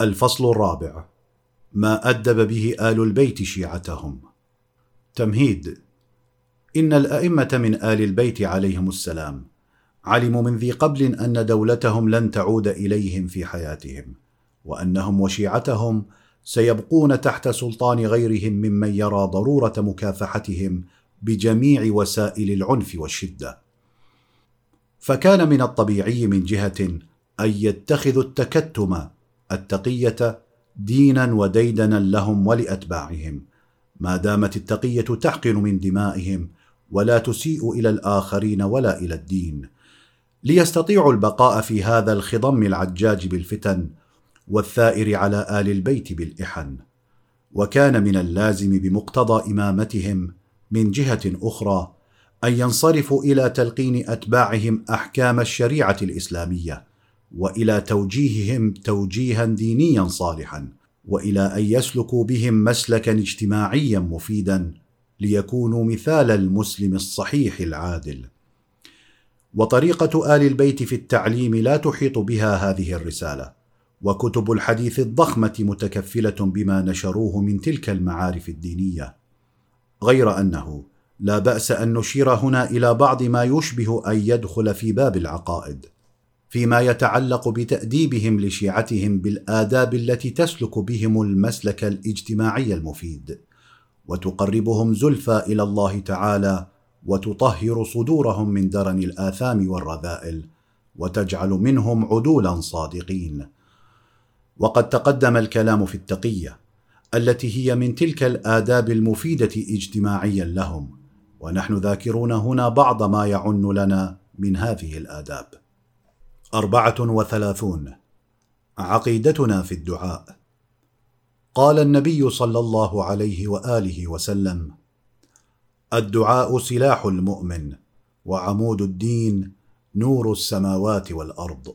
الفصل الرابع. ما أدب به آل البيت شيعتهم. تمهيد. إن الأئمة من آل البيت عليهم السلام علموا من ذي قبل أن دولتهم لن تعود إليهم في حياتهم وأنهم وشيعتهم سيبقون تحت سلطان غيرهم ممن يرى ضرورة مكافحتهم بجميع وسائل العنف والشدة. فكان من الطبيعي من جهة أن يتخذوا التكتم التقية دينا وديدنا لهم ولأتباعهم. ما دامت التقية تحقن من دمائهم ولا تسيء إلى الآخرين ولا إلى الدين. ليستطيعوا البقاء في هذا الخضم العجاج بالفتن والثائر على آل البيت بالإحن. وكان من اللازم بمقتضى إمامتهم من جهة أخرى أن ينصرفوا إلى تلقين أتباعهم أحكام الشريعة الإسلامية. وإلى توجيههم توجيها دينيا صالحا وإلى أن يسلكوا بهم مسلكا اجتماعيا مفيدا ليكونوا مثال المسلم الصحيح العادل. وطريقة آل البيت في التعليم لا تحيط بها هذه الرسالة وكتب الحديث الضخمة متكفلة بما نشروه من تلك المعارف الدينية. غير أنه لا بأس أن نشير هنا إلى بعض ما يشبه أن يدخل في باب العقائد. فيما يتعلق بتأديبهم لشيعتهم بالآداب التي تسلك بهم المسلك الاجتماعي المفيد. وتقربهم زلفى إلى الله تعالى وتطهر صدورهم من درن الآثام والرذائل وتجعل منهم عدولا صادقين. وقد تقدم الكلام في التقية التي هي من تلك الآداب المفيدة اجتماعيا لهم ونحن ذاكرون هنا بعض ما يعن لنا من هذه الآداب. أربعة وثلاثون. عقيدتنا في الدعاء. قال النبي صلى الله عليه وآله وسلم الدعاء سلاح المؤمن وعمود الدين نور السماوات والأرض.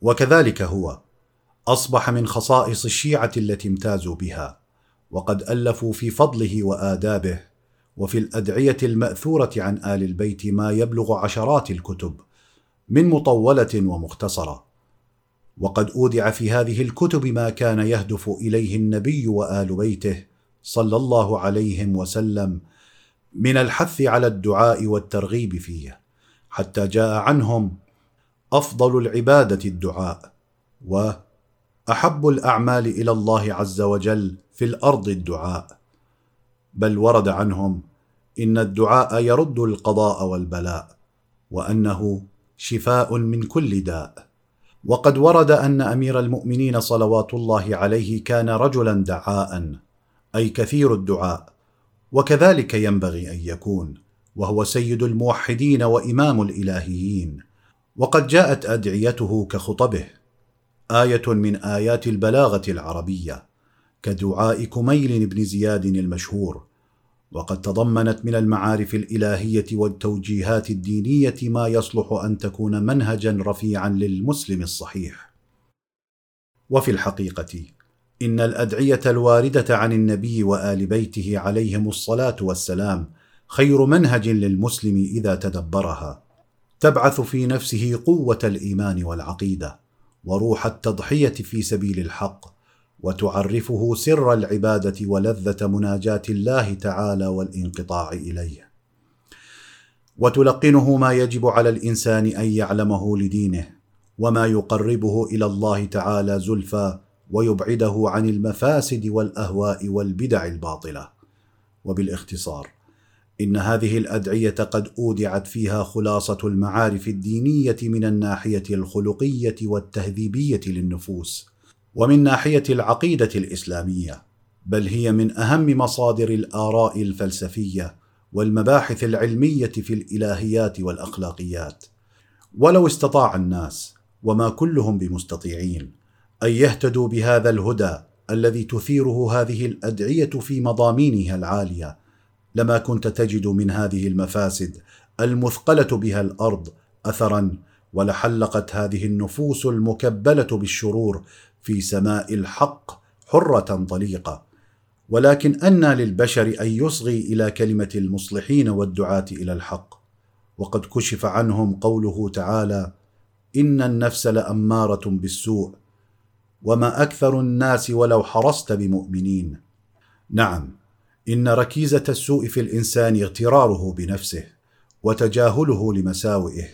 وكذلك هو أصبح من خصائص الشيعة التي امتازوا بها وقد ألفوا في فضله وآدابه وفي الأدعية المأثورة عن آل البيت ما يبلغ عشرات الكتب. من مطولة ومختصرة. وقد أودع في هذه الكتب ما كان يهدف إليه النبي وآل بيته صلى الله عليهم وسلم من الحث على الدعاء والترغيب فيه حتى جاء عنهم أفضل العبادة الدعاء واحب الأعمال إلى الله عز وجل في الأرض الدعاء. بل ورد عنهم إن الدعاء يرد القضاء والبلاء وأنه شفاء من كل داء. وقد ورد أن أمير المؤمنين صلوات الله عليه كان رجلا دعاء أي كثير الدعاء وكذلك ينبغي أن يكون وهو سيد الموحدين وإمام الإلهيين. وقد جاءت أدعيته كخطبه. آية من آيات البلاغة العربية كدعاء كميل بن زياد المشهور وقد تضمنت من المعارف الإلهية والتوجيهات الدينية ما يصلح أن تكون منهجا رفيعا للمسلم الصحيح. وفي الحقيقة إن الأدعية الواردة عن النبي وآل بيته عليهم الصلاة والسلام خير منهج للمسلم إذا تدبرها. تبعث في نفسه قوة الإيمان والعقيدة وروح التضحية في سبيل الحق وتعرفه سر العبادة ولذة مناجاة الله تعالى والانقطاع إليه. وتلقنه ما يجب على الإنسان أن يعلمه لدينه وما يقربه إلى الله تعالى زلفى ويبعده عن المفاسد والأهواء والبدع الباطلة. وبالاختصار إن هذه الأدعية قد أودعت فيها خلاصة المعارف الدينية من الناحية الخلقية والتهذيبية للنفوس ومن ناحية العقيدة الإسلامية بل هي من أهم مصادر الآراء الفلسفية والمباحث العلمية في الإلهيات والأخلاقيات. ولو استطاع الناس وما كلهم بمستطيعين أن يهتدوا بهذا الهدى الذي تثيره هذه الأدعية في مضامينها العالية لما كنت تجد من هذه المفاسد المثقلة بها الأرض اثرا ولحلقت هذه النفوس المكبلة بالشرور في سماء الحق حرة طليقه ولكن انى للبشر أن يصغي إلى كلمة المصلحين والدعاة إلى الحق. وقد كشف عنهم قوله تعالى إن النفس لأمارة بالسوء وما أكثر الناس ولو حرصت بمؤمنين. نعم إن ركيزة السوء في الإنسان اغتراره بنفسه وتجاهله لمساوئه.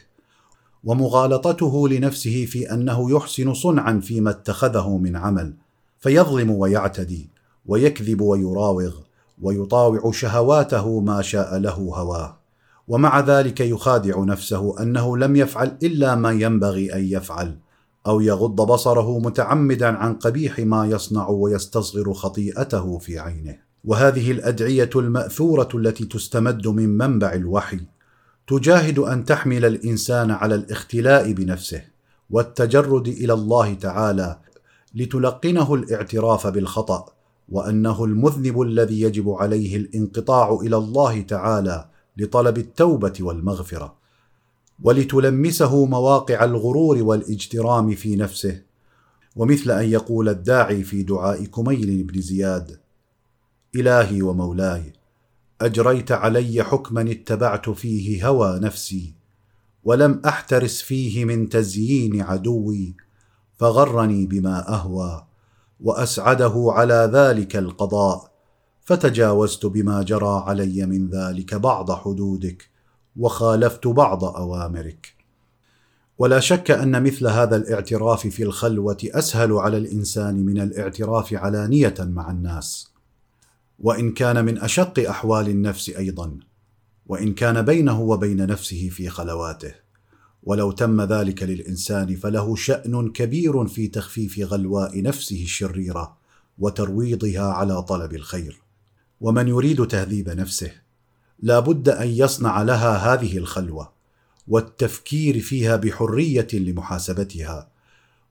ومغالطته لنفسه في أنه يحسن صنعا فيما اتخذه من عمل فيظلم ويعتدي ويكذب ويراوغ ويطاوع شهواته ما شاء له هواه. ومع ذلك يخادع نفسه أنه لم يفعل إلا ما ينبغي أن يفعل أو يغض بصره متعمدا عن قبيح ما يصنع ويستصغر خطيئته في عينه. وهذه الأدعية المأثورة التي تستمد من منبع الوحي تجاهد أن تحمل الإنسان على الاختلاء بنفسه والتجرد إلى الله تعالى لتلقنه الاعتراف بالخطأ وأنه المذنب الذي يجب عليه الانقطاع إلى الله تعالى لطلب التوبة والمغفرة ولتلمسه مواقع الغرور والاجترام في نفسه ومثل أن يقول الداعي في دعاء كميل بن زياد إلهي ومولاي أجريت علي حكما اتبعت فيه هوى نفسي ولم أحترس فيه من تزيين عدوي فغرني بما أهوى وأسعده على ذلك القضاء فتجاوزت بما جرى علي من ذلك بعض حدودك وخالفت بعض أوامرك. ولا شك أن مثل هذا الاعتراف في الخلوة أسهل على الإنسان من الاعتراف علانية مع الناس. وإن كان من أشق أحوال النفس أيضا وإن كان بينه وبين نفسه في خلواته. ولو تم ذلك للإنسان فله شأن كبير في تخفيف غلواء نفسه الشريرة وترويضها على طلب الخير. ومن يريد تهذيب نفسه لا بد أن يصنع لها هذه الخلوة والتفكير فيها بحرية لمحاسبتها.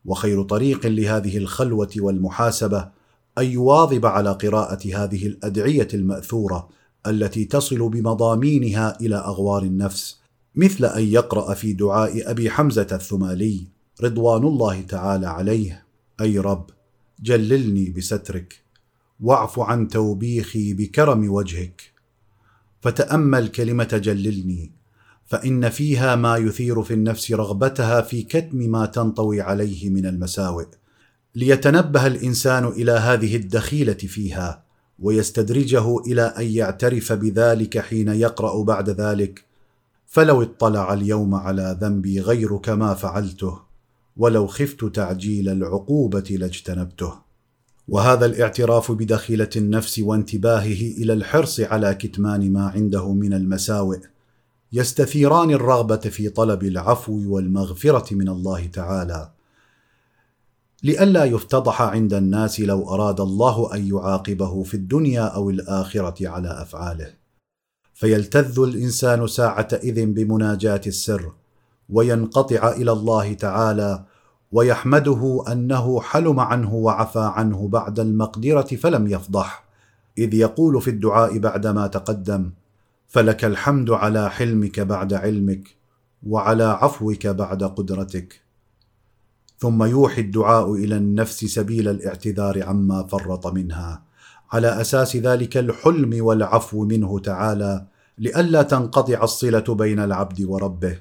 وخير طريق لهذه الخلوة والمحاسبة أن يواظب على قراءة هذه الأدعية المأثورة التي تصل بمضامينها إلى أغوار النفس مثل أن يقرأ في دعاء أبي حمزة الثمالي رضوان الله تعالى عليه أي رب جللني بسترك واعف عن توبيخي بكرم وجهك فتأمل كلمة جللني فإن فيها ما يثير في النفس رغبتها في كتم ما تنطوي عليه من المساوئ. ليتنبه الإنسان إلى هذه الدخيلة فيها ويستدرجه إلى أن يعترف بذلك حين يقرأ بعد ذلك فلو اطلع اليوم على ذنبي غيرك ما فعلته ولو خفت تعجيل العقوبة لاجتنبته. وهذا الاعتراف بدخيلة النفس وانتباهه إلى الحرص على كتمان ما عنده من المساوئ يستثيران الرغبة في طلب العفو والمغفرة من الله تعالى. لئلا يفتضح عند الناس لو أراد الله أن يعاقبه في الدنيا أو الآخرة على أفعاله. فيلتذ الإنسان ساعة إذن بمناجاة السر وينقطع إلى الله تعالى ويحمده أنه حلم عنه وعفى عنه بعد المقدرة فلم يفضح. إذ يقول في الدعاء بعدما تقدم فلك الحمد على حلمك بعد علمك وعلى عفوك بعد قدرتك. ثم يوحي الدعاء إلى النفس سبيل الاعتذار عما فرط منها. على أساس ذلك الحلم والعفو منه تعالى لئلا تنقطع الصلة بين العبد وربه.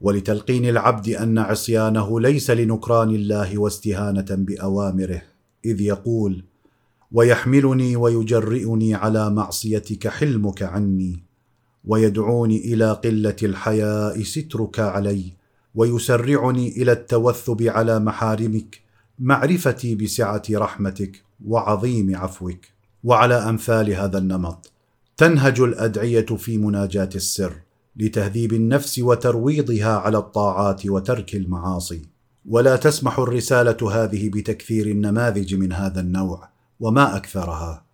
ولتلقين العبد أن عصيانه ليس لنكران الله واستهانة بأوامره. إذ يقول ويحملني ويجرئني على معصيتك حلمك عني ويدعوني إلى قلة الحياء سترك علي ويسرعني إلى التوثب على محارمك معرفتي بسعة رحمتك وعظيم عفوك. وعلى أمثال هذا النمط تنهج الأدعية في مناجاة السر لتهذيب النفس وترويضها على الطاعات وترك المعاصي. ولا تسمح الرسالة هذه بتكثير النماذج من هذا النوع وما أكثرها.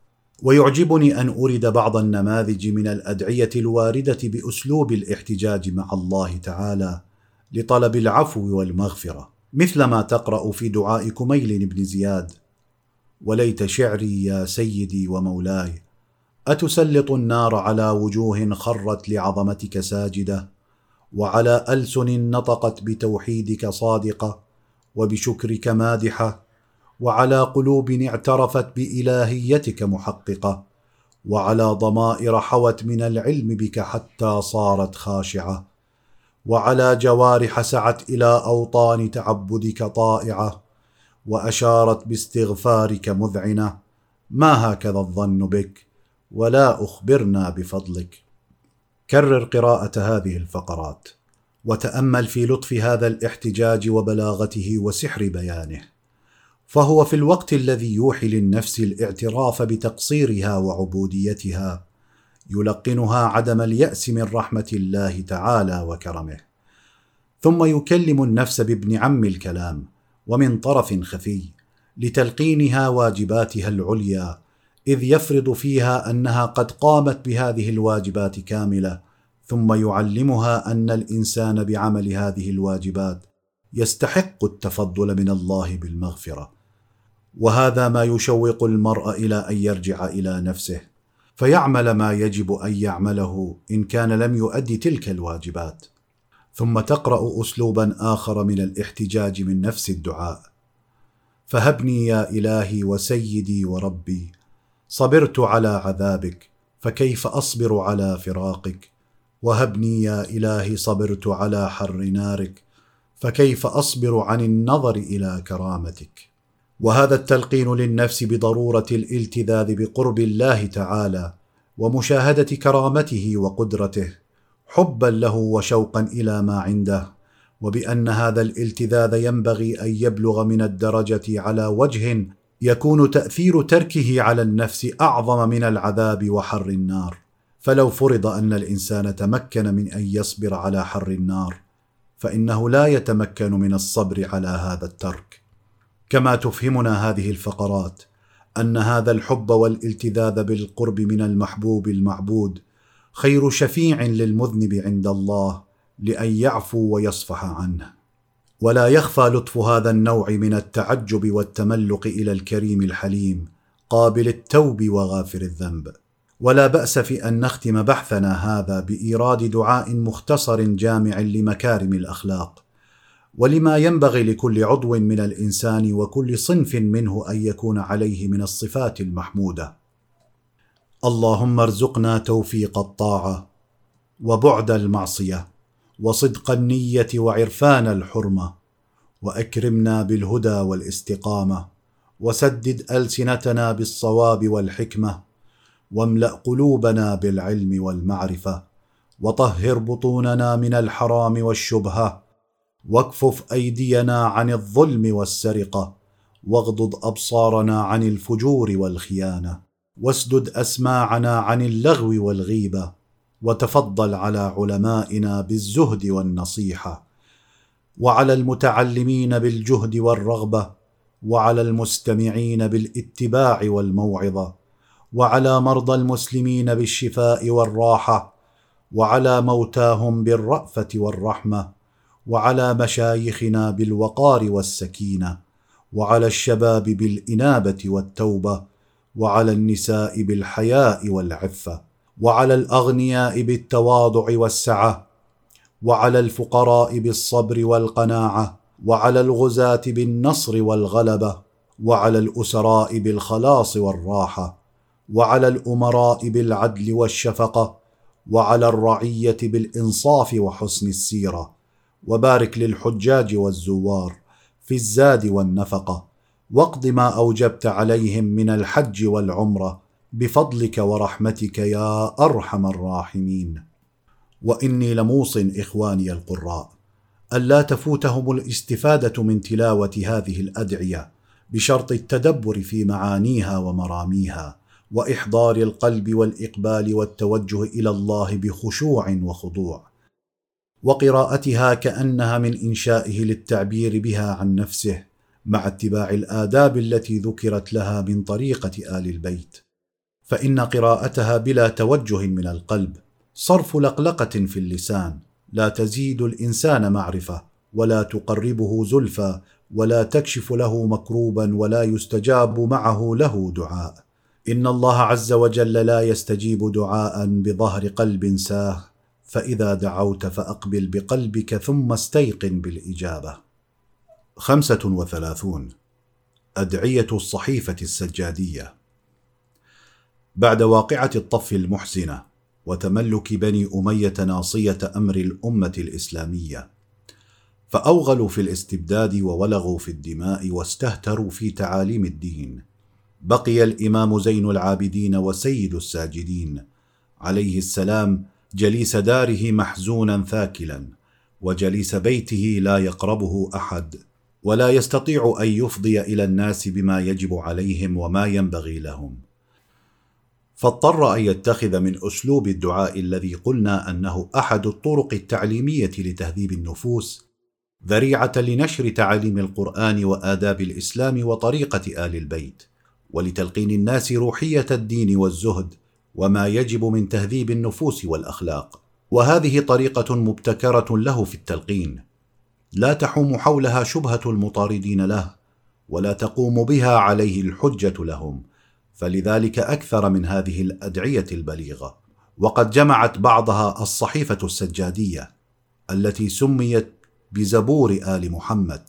ويعجبني أن أرد بعض النماذج من الأدعية الواردة بأسلوب الاحتجاج مع الله تعالى لطلب العفو والمغفرة مثل ما تقرأ في دعاء كميل بن زياد. وليت شعري يا سيدي ومولاي أتسلط النار على وجوه خرت لعظمتك ساجدة وعلى ألسن نطقت بتوحيدك صادقة وبشكرك مادحة وعلى قلوب اعترفت بإلهيتك محققة وعلى ضمائر حوت من العلم بك حتى صارت خاشعة. وعلى جوارح سعت إلى أوطان تعبدك طائعة وأشارت باستغفارك مذعنة. ما هكذا الظن بك؟ ولا أخبرنا بفضلك. كرر قراءة هذه الفقرات وتأمل في لطف هذا الاحتجاج وبلاغته وسحر بيانه. فهو في الوقت الذي يوحي للنفس الاعتراف بتقصيرها وعبوديتها يلقنها عدم اليأس من رحمة الله تعالى وكرمه. ثم يكلم النفس بابن عم الكلام ومن طرف خفي لتلقينها واجباتها العليا إذ يفرض فيها أنها قد قامت بهذه الواجبات كاملة ثم يعلمها أن الإنسان بعمل هذه الواجبات يستحق التفضل من الله بالمغفرة. وهذا ما يشوق المرء إلى أن يرجع إلى نفسه. فيعمل ما يجب أن يعمله إن كان لم يؤدي تلك الواجبات. ثم تقرأ اسلوبا آخر من الاحتجاج من نفس الدعاء. فهبني يا إلهي وسيدي وربي صبرت على عذابك فكيف أصبر على فراقك؟ وهبني يا إلهي صبرت على حر نارك فكيف أصبر عن النظر إلى كرامتك؟ وهذا التلقين للنفس بضرورة الالتذاذ بقرب الله تعالى ومشاهدة كرامته وقدرته حبا له وشوقا إلى ما عنده وبأن هذا الالتذاذ ينبغي أن يبلغ من الدرجة على وجه يكون تأثير تركه على النفس أعظم من العذاب وحر النار. فلو فرض أن الإنسان تمكن من أن يصبر على حر النار فإنه لا يتمكن من الصبر على هذا الترك. كما تفهمنا هذه الفقرات أن هذا الحب والالتذاذ بالقرب من المحبوب المعبود خير شفيع للمذنب عند الله لأن يعفو ويصفح عنه. ولا يخفى لطف هذا النوع من التعجب والتملق إلى الكريم الحليم قابل التوب وغافر الذنب. ولا بأس في أن نختم بحثنا هذا بإيراد دعاء مختصر جامع لمكارم الأخلاق. ولما ينبغي لكل عضو من الإنسان وكل صنف منه أن يكون عليه من الصفات المحمودة. اللهم ارزقنا توفيق الطاعة وبعد المعصية وصدق النية وعرفان الحرمة وأكرمنا بالهدى والاستقامة وسدد ألسنتنا بالصواب والحكمة واملأ قلوبنا بالعلم والمعرفة وطهر بطوننا من الحرام والشبهة واكفف أيدينا عن الظلم والسرقة واغضض أبصارنا عن الفجور والخيانة واسدد أسماعنا عن اللغو والغيبة وتفضل على علمائنا بالزهد والنصيحة وعلى المتعلمين بالجهد والرغبة وعلى المستمعين بالاتباع والموعظة وعلى مرضى المسلمين بالشفاء والراحة وعلى موتاهم بالرأفة والرحمة وعلى مشايخنا بالوقار والسكينة وعلى الشباب بالإنابة والتوبة وعلى النساء بالحياء والعفة وعلى الأغنياء بالتواضع والسعة وعلى الفقراء بالصبر والقناعة وعلى الغزاة بالنصر والغلبة وعلى الأسراء بالخلاص والراحة وعلى الأمراء بالعدل والشفقة وعلى الرعية بالإنصاف وحسن السيرة. وبارك للحجاج والزوار في الزاد والنفقة واقض ما أوجبت عليهم من الحج والعمرة بفضلك ورحمتك يا أرحم الراحمين. وإني لموص إخواني القراء ألا تفوتهم الاستفادة من تلاوة هذه الأدعية بشرط التدبر في معانيها ومراميها وإحضار القلب والإقبال والتوجه إلى الله بخشوع وخضوع. وقراءتها كأنها من إنشائه للتعبير بها عن نفسه مع اتباع الآداب التي ذكرت لها من طريقة آل البيت. فإن قراءتها بلا توجه من القلب صرف لقلقة في اللسان لا تزيد الإنسان معرفة ولا تقربه زلفى ولا تكشف له مكروبا ولا يستجاب معه له دعاء. إن الله عز وجل لا يستجيب دعاء بظهر قلب ساه فإذا دعوت فأقبل بقلبك ثم استيقن بالإجابة. خمسة وثلاثون. أدعية الصحيفة السجادية. بعد واقعة الطف المحزنة وتملك بني أمية ناصية أمر الأمة الإسلامية فأوغلوا في الاستبداد وولغوا في الدماء واستهتروا في تعاليم الدين. بقي الإمام زين العابدين وسيد الساجدين عليه السلام جليس داره محزونا ثاكلا وجليس بيته لا يقربه أحد ولا يستطيع أن يفضي إلى الناس بما يجب عليهم وما ينبغي لهم. فاضطر أن يتخذ من أسلوب الدعاء الذي قلنا أنه أحد الطرق التعليمية لتهذيب النفوس ذريعة لنشر تعاليم القرآن وآداب الإسلام وطريقة آل البيت ولتلقين الناس روحية الدين والزهد وما يجب من تهذيب النفوس والأخلاق. وهذه طريقة مبتكرة له في التلقين. لا تحوم حولها شبهة المطاردين له ولا تقوم بها عليه الحجة لهم. فلذلك أكثر من هذه الأدعية البليغة. وقد جمعت بعضها الصحيفة السجادية التي سميت بزبور آل محمد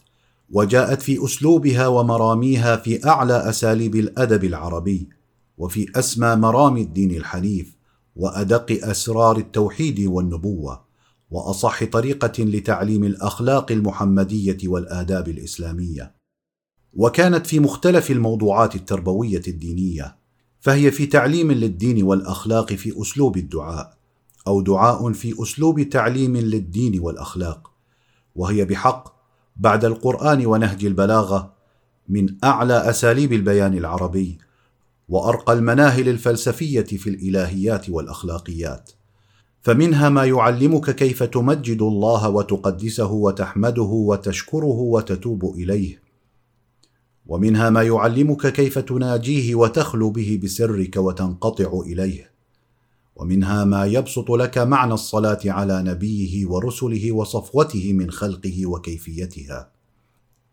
وجاءت في أسلوبها ومراميها في أعلى أساليب الأدب العربي. وفي أسمى مرامي الدين الحنيف وأدق أسرار التوحيد والنبوة وأصح طريقة لتعليم الأخلاق المحمدية والآداب الإسلامية. وكانت في مختلف الموضوعات التربوية الدينية فهي في تعليم للدين والأخلاق في أسلوب الدعاء أو دعاء في أسلوب تعليم للدين والأخلاق. وهي بحق بعد القرآن ونهج البلاغة من أعلى أساليب البيان العربي وأرقى المناهل الفلسفية في الإلهيات والأخلاقيات. فمنها ما يعلمك كيف تمجد الله وتقدسه وتحمده وتشكره وتتوب إليه. ومنها ما يعلمك كيف تناجيه وتخلو به بسرك وتنقطع إليه. ومنها ما يبسط لك معنى الصلاة على نبيه ورسله وصفوته من خلقه وكيفيتها.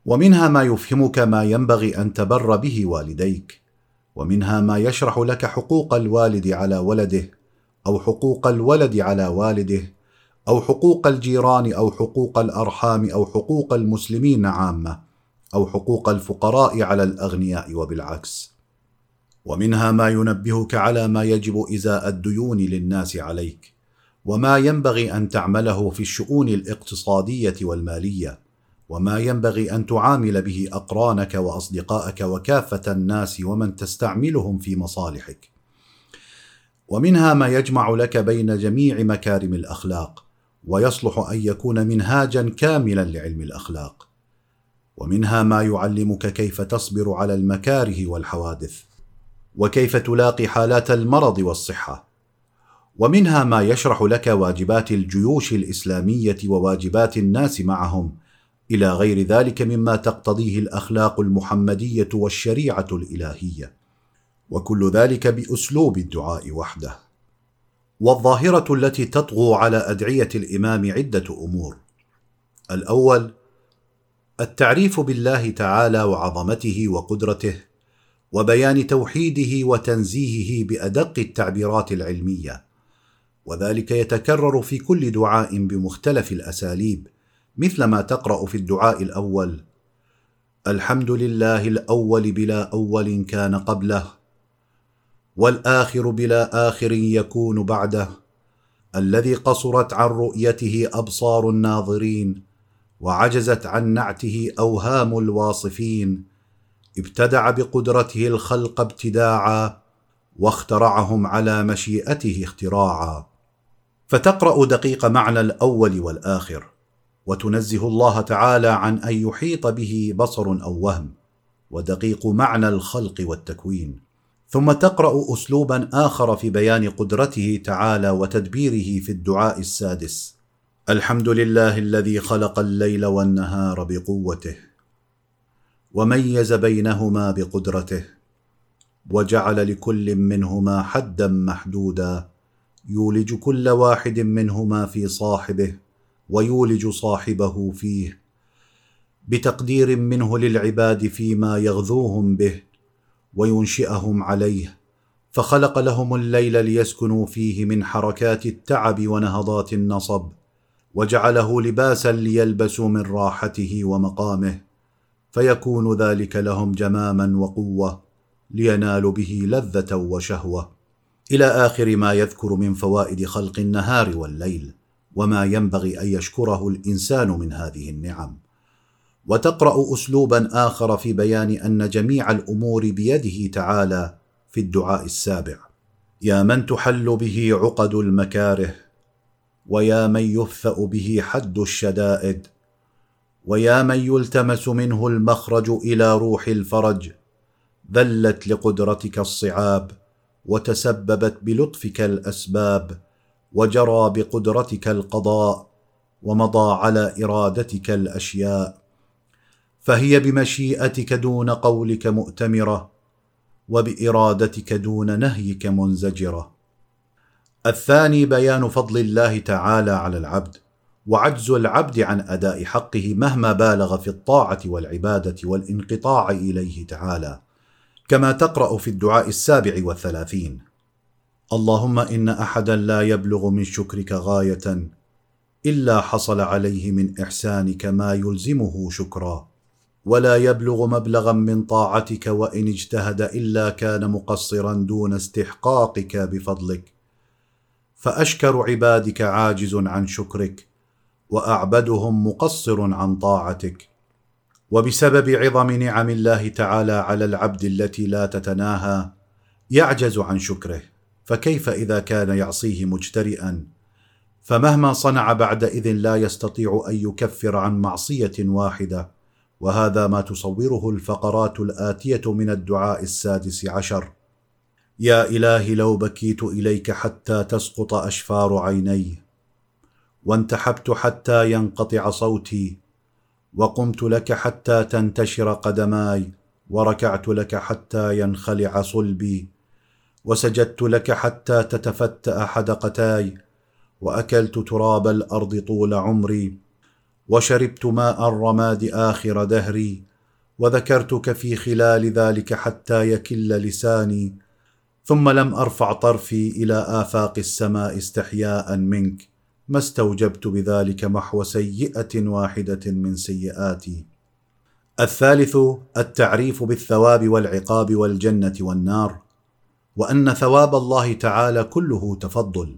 ومنها ما يفهمك ما ينبغي أن تبر به والديك. ومنها ما يشرح لك حقوق الوالد على ولده أو حقوق الولد على والده أو حقوق الجيران أو حقوق الأرحام أو حقوق المسلمين عامة أو حقوق الفقراء على الأغنياء وبالعكس. ومنها ما ينبهك على ما يجب إزاء الديون للناس عليك وما ينبغي أن تعمله في الشؤون الاقتصادية والمالية. وما ينبغي أن تعامل به أقرانك واصدقائك وكافة الناس ومن تستعملهم في مصالحك. ومنها ما يجمع لك بين جميع مكارم الأخلاق ويصلح أن يكون منهاجا كاملا لعلم الأخلاق. ومنها ما يعلمك كيف تصبر على المكاره والحوادث وكيف تلاقي حالات المرض والصحة. ومنها ما يشرح لك واجبات الجيوش الإسلامية وواجبات الناس معهم إلى غير ذلك مما تقتضيه الأخلاق المحمدية والشريعة الإلهية. وكل ذلك بأسلوب الدعاء وحده. والظاهرة التي تطغو على أدعية الإمام عدة أمور. الأول التعريف بالله تعالى وعظمته وقدرته وبيان توحيده وتنزيهه بأدق التعبيرات العلمية. وذلك يتكرر في كل دعاء بمختلف الأساليب. مثل ما تقرأ في الدعاء الأول. الحمد لله الأول بلا أول كان قبله والآخر بلا آخر يكون بعده. الذي قصرت عن رؤيته أبصار الناظرين وعجزت عن نعته أوهام الواصفين. ابتدع بقدرته الخلق ابتداعا واخترعهم على مشيئته اختراعا. فتقرأ دقيق معنى الأول والآخر. وتنزه الله تعالى عن أن يحيط به بصر أو وهم ودقيق معنى الخلق والتكوين. ثم تقرأ اسلوبا آخر في بيان قدرته تعالى وتدبيره في الدعاء السادس. الحمد لله الذي خلق الليل والنهار بقوته وميز بينهما بقدرته وجعل لكل منهما حدا محدودا يولج كل واحد منهما في صاحبه ويولج صاحبه فيه بتقدير منه للعباد فيما يغذوهم به وينشئهم عليه فخلق لهم الليل ليسكنوا فيه من حركات التعب ونهضات النصب وجعله لباسا ليلبسوا من راحته ومقامه فيكون ذلك لهم جماما وقوة لينالوا به لذة وشهوة. إلى آخر ما يذكر من فوائد خلق النهار والليل. وما ينبغي أن يشكره الإنسان من هذه النعم. وتقرأ اسلوبا آخر في بيان أن جميع الأمور بيده تعالى في الدعاء السابع. يا من تحل به عقد المكاره ويا من يهفا به حد الشدائد ويا من يلتمس منه المخرج إلى روح الفرج. ذلت لقدرتك الصعاب وتسببت بلطفك الأسباب. وجرى بقدرتك القضاء ومضى على إرادتك الأشياء. فهي بمشيئتك دون قولك مؤتمرة وبإرادتك دون نهيك منزجرة. الثاني بيان فضل الله تعالى على العبد وعجز العبد عن أداء حقه مهما بالغ في الطاعة والعبادة والانقطاع إليه تعالى كما تقرأ في الدعاء السابع والثلاثين. اللهم إن أحدا لا يبلغ من شكرك غاية إلا حصل عليه من إحسانك ما يلزمه شكرا ولا يبلغ مبلغا من طاعتك وإن اجتهد إلا كان مقصرا دون استحقاقك بفضلك. فأشكر عبادك عاجز عن شكرك وأعبدهم مقصر عن طاعتك. وبسبب عظم نعم الله تعالى على العبد التي لا تتناهى يعجز عن شكره. فكيف إذا كان يعصيه مجترئا؟ فمهما صنع بعدئذ لا يستطيع أن يكفر عن معصية واحدة وهذا ما تصوره الفقرات الآتية من الدعاء السادس عشر. يا إلهي لو بكيت إليك حتى تسقط أشفار عيني وانتحبت حتى ينقطع صوتي وقمت لك حتى تنتشر قدماي وركعت لك حتى ينخلع صلبي. وسجدت لك حتى تتفتا حدقتاي وأكلت تراب الأرض طول عمري وشربت ماء الرماد آخر دهري وذكرتك في خلال ذلك حتى يكل لساني ثم لم أرفع طرفي إلى آفاق السماء استحياء منك ما استوجبت بذلك محو سيئة واحدة من سيئاتي. الثالث التعريف بالثواب والعقاب والجنة والنار. وأن ثواب الله تعالى كله تفضل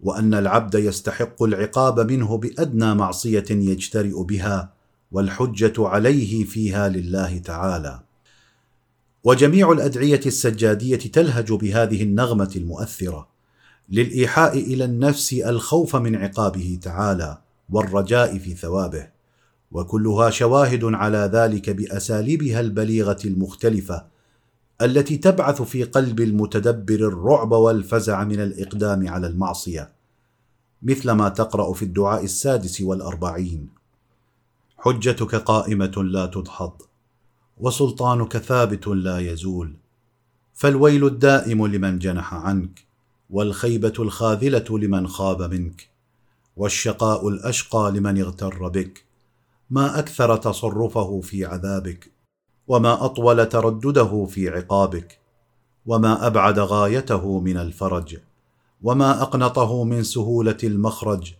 وأن العبد يستحق العقاب منه بأدنى معصية يجترئ بها والحجة عليه فيها لله تعالى. وجميع الأدعية السجادية تلهج بهذه النغمة المؤثرة للإيحاء إلى النفس الخوف من عقابه تعالى والرجاء في ثوابه وكلها شواهد على ذلك بأساليبها البليغة المختلفة التي تبعث في قلب المتدبر الرعب والفزع من الإقدام على المعصية مثل ما تقرأ في الدعاء السادس والأربعين. حجتك قائمة لا تدحض وسلطانك ثابت لا يزول. فالويل الدائم لمن جنح عنك والخيبة الخاذلة لمن خاب منك والشقاء الأشقى لمن اغتر بك. ما أكثر تصرفه في عذابك وما أطول تردده في عقابك وما أبعد غايته من الفرج وما أقنطه من سهولة المخرج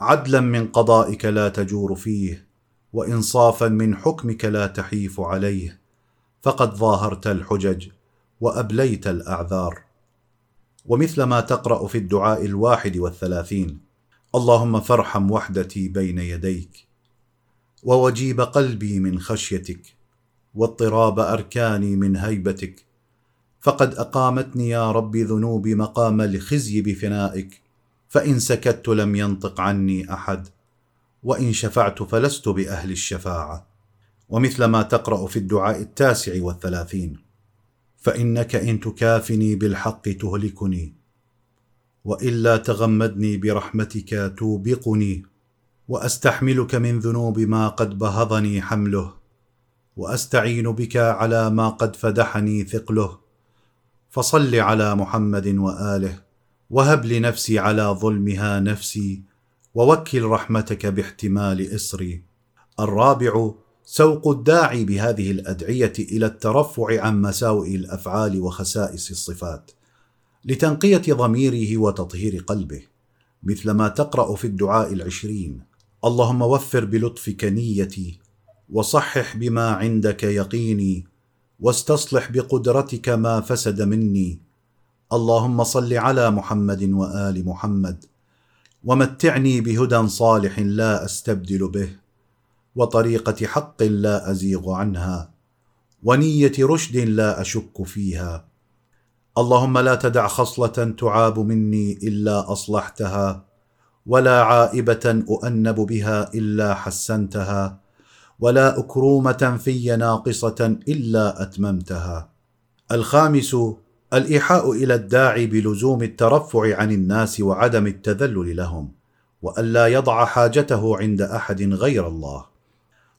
عدلا من قضائك لا تجور فيه وإنصافا من حكمك لا تحيف عليه فقد ظاهرت الحجج وأبليت الأعذار. ومثل ما تقرأ في الدعاء الواحد والثلاثين اللهم فارحم وحدتي بين يديك ووجيب قلبي من خشيتك. واضطراب أركاني من هيبتك. فقد أقامتني يا رب ذنوبي مقام الخزي بفنائك. فإن سكت لم ينطق عني أحد. وإن شفعت فلست بأهل الشفاعة. ومثل ما تقرأ في الدعاء التاسع والثلاثين. فإنك إن تكافني بالحق تهلكني. والا تغمدني برحمتك توبقني. وأستحملك من ذنوب ما قد بهضني حمله. وأستعين بك على ما قد فدحني ثقله. فصل على محمد وآله وهب لنفسي على ظلمها نفسي ووكل رحمتك باحتمال اسري الرابع سوق الداعي بهذه الأدعية إلى الترفع عن مساوئ الأفعال وخسائس الصفات لتنقية ضميره وتطهير قلبه. مثل ما تقرأ في الدعاء العشرين اللهم وفر بلطفك نيتي وصحح بما عندك يقيني واستصلح بقدرتك ما فسد مني. اللهم صل على محمد وآل محمد ومتعني بهدى صالح لا أستبدل به وطريقة حق لا أزيغ عنها ونية رشد لا أشك فيها. اللهم لا تدع خصلة تعاب مني إلا أصلحتها ولا عائبة أؤنب بها إلا حسنتها. ولا أكرومة في ناقصة إلا أتممتها. الخامس الإيحاء إلى الداعي بلزوم الترفع عن الناس وعدم التذلل لهم والا يضع حاجته عند أحد غير الله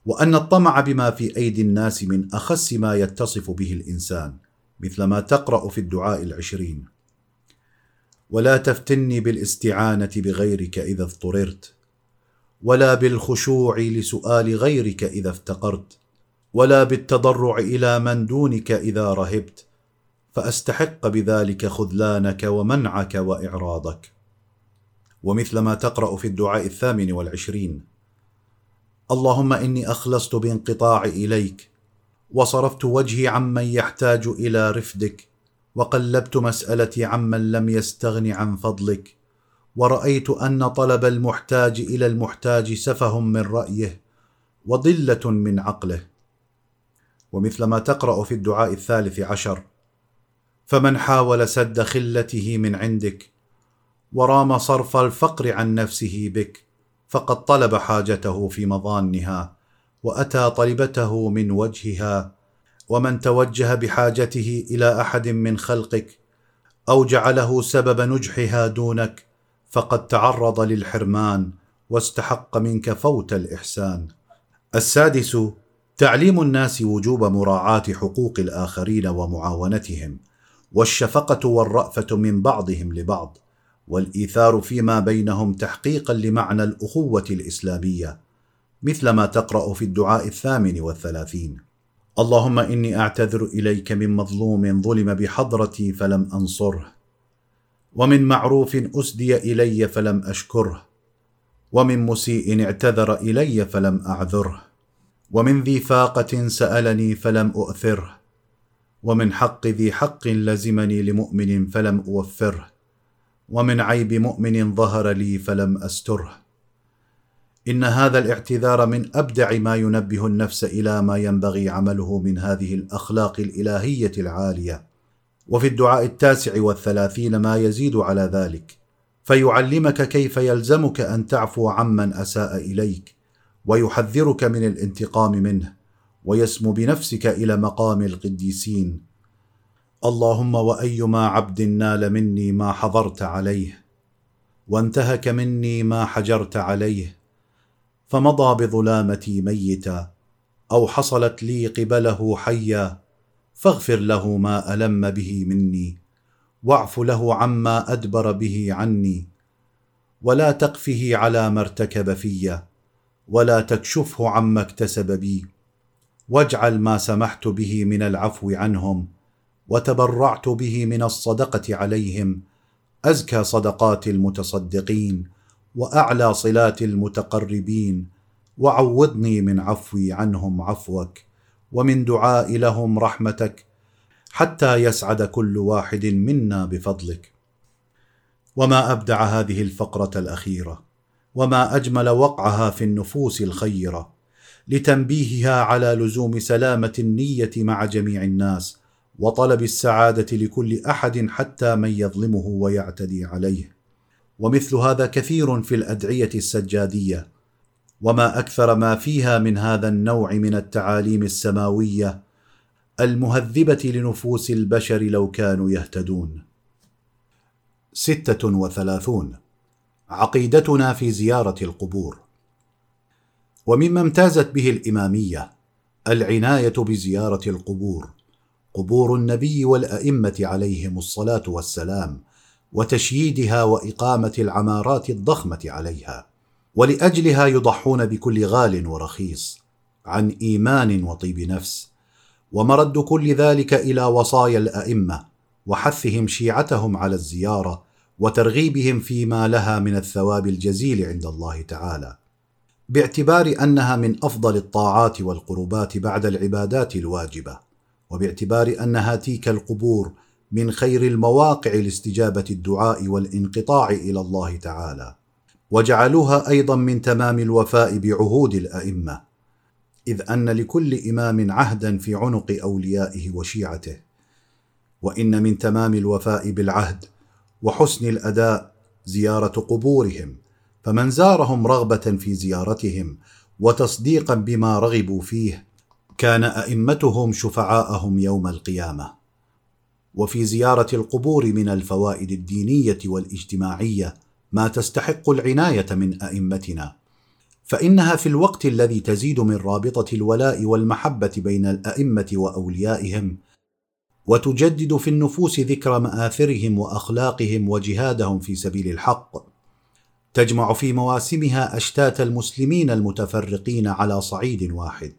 وأن الطمع بما في أيدي الناس من أخس ما يتصف به الإنسان مثل ما تقرأ في الدعاء العشرين. ولا تفتني بالاستعانة بغيرك إذا اضطررت. ولا بالخشوع لسؤال غيرك إذا افتقرت ولا بالتضرع إلى من دونك إذا رهبت فأستحق بذلك خذلانك ومنعك وإعراضك. ومثل ما تقرأ في الدعاء الثامن والعشرين اللهم إني أخلصت بانقطاع إليك وصرفت وجهي عمن يحتاج إلى رفدك وقلبت مسألتي عمن لم يستغن عن فضلك ورأيت أن طلب المحتاج إلى المحتاج سفه من رأيه وضله من عقله. ومثل ما تقرأ في الدعاء الثالث عشر فمن حاول سد خلته من عندك ورام صرف الفقر عن نفسه بك فقد طلب حاجته في مظانها وأتى طلبته من وجهها. ومن توجه بحاجته إلى أحد من خلقك أو جعله سبب نجحها دونك فقد تعرض للحرمان واستحق منك فوت الإحسان. السادس تعليم الناس وجوب مراعاة حقوق الآخرين ومعاونتهم والشفقة والرأفة من بعضهم لبعض والإيثار فيما بينهم تحقيقا لمعنى الأخوة الإسلامية مثل ما تقرأ في الدعاء الثامن والثلاثين. اللهم إني أعتذر إليك من مظلوم ظلم بحضرتي فلم أنصره. ومن معروف أسدي إلي فلم أشكره ومن مسيء اعتذر إلي فلم أعذره ومن ذي فاقة سألني فلم أؤثره ومن حق ذي حق لزمني لمؤمن فلم أوفره ومن عيب مؤمن ظهر لي فلم أستره. إن هذا الاعتذار من أبدع ما ينبه النفس إلى ما ينبغي عمله من هذه الأخلاق الإلهية العالية. وفي الدعاء التاسع والثلاثين ما يزيد على ذلك. فيعلمك كيف يلزمك أن تعفو عمن أساء إليك ويحذرك من الانتقام منه ويسمو بنفسك إلى مقام القديسين. اللهم وأيما عبد نال مني ما حضرت عليه وانتهك مني ما حجرت عليه. فمضى بظلامتي ميتا أو حصلت لي قبله حيا فاغفر له ما ألم به مني واعف له عما أدبر به عني. ولا تقفه على ما ارتكب في ولا تكشفه عما اكتسب بي. واجعل ما سمحت به من العفو عنهم وتبرعت به من الصدقة عليهم. أزكى صدقات المتصدقين وأعلى صلات المتقربين. وعوضني من عفوي عنهم عفوك. ومن دعاء لهم رحمتك حتى يسعد كل واحد منا بفضلك. وما أبدع هذه الفقرة الأخيرة وما أجمل وقعها في النفوس الخيرة لتنبيهها على لزوم سلامة النية مع جميع الناس وطلب السعادة لكل أحد حتى من يظلمه ويعتدي عليه. ومثل هذا كثير في الأدعية السجادية وما أكثر ما فيها من هذا النوع من التعاليم السماوية المهذبة لنفوس البشر لو كانوا يهتدون. ستة وثلاثون. عقيدتنا في زيارة القبور. ومما امتازت به الإمامية العناية بزيارة القبور. قبور النبي والأئمة عليهم الصلاة والسلام وتشييدها وإقامة العمارات الضخمة عليها. ولأجلها يضحون بكل غال ورخيص عن إيمان وطيب نفس ومرد كل ذلك إلى وصايا الأئمة وحثهم شيعتهم على الزيارة وترغيبهم فيما لها من الثواب الجزيل عند الله تعالى. باعتبار أنها من أفضل الطاعات والقربات بعد العبادات الواجبة وباعتبار ان هاتيك القبور من خير المواقع لاستجابة الدعاء والانقطاع إلى الله تعالى. وجعلوها أيضا من تمام الوفاء بعهود الأئمة إذ أن لكل إمام عهدا في عنق أوليائه وشيعته وإن من تمام الوفاء بالعهد وحسن الأداء زيارة قبورهم فمن زارهم رغبة في زيارتهم وتصديقا بما رغبوا فيه كان أئمتهم شفعاءهم يوم القيامة. وفي زيارة القبور من الفوائد الدينية والإجتماعية ما تستحق العناية من أئمتنا. فإنها في الوقت الذي تزيد من رابطة الولاء والمحبة بين الأئمة وأوليائهم وتجدد في النفوس ذكر مآثرهم وأخلاقهم وجهادهم في سبيل الحق. تجمع في مواسمها أشتات المسلمين المتفرقين على صعيد واحد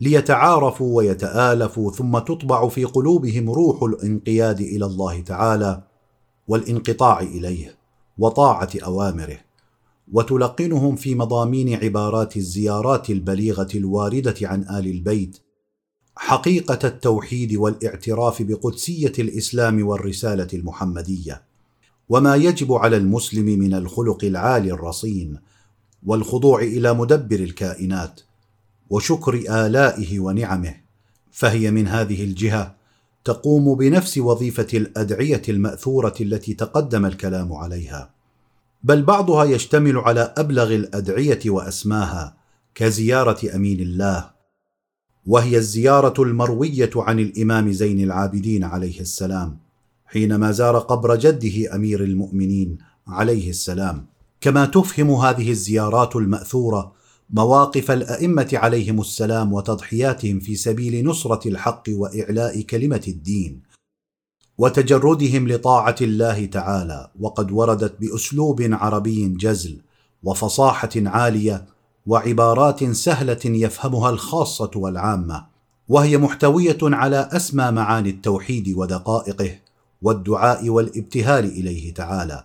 ليتعارفوا ويتآلفوا ثم تطبع في قلوبهم روح الانقياد إلى الله تعالى والانقطاع إليه. وطاعة أوامره وتلقنهم في مضامين عبارات الزيارات البليغة الواردة عن آل البيت حقيقة التوحيد والاعتراف بقدسية الإسلام والرسالة المحمدية وما يجب على المسلم من الخلق العالي الرصين والخضوع إلى مدبر الكائنات وشكر آلائه ونعمه فهي من هذه الجهة تقوم بنفس وظيفة الأدعية المأثورة التي تقدم الكلام عليها. بل بعضها يشتمل على أبلغ الأدعية وأسماها كزيارة أمين الله وهي الزيارة المروية عن الإمام زين العابدين عليه السلام حينما زار قبر جده أمير المؤمنين عليه السلام. كما تفهم هذه الزيارات المأثورة مواقف الأئمة عليهم السلام وتضحياتهم في سبيل نصرة الحق وإعلاء كلمة الدين وتجردهم لطاعة الله تعالى وقد وردت بأسلوب عربي جزل وفصاحة عالية وعبارات سهلة يفهمها الخاصة والعامة وهي محتوية على أسمى معاني التوحيد ودقائقه والدعاء والابتهال إليه تعالى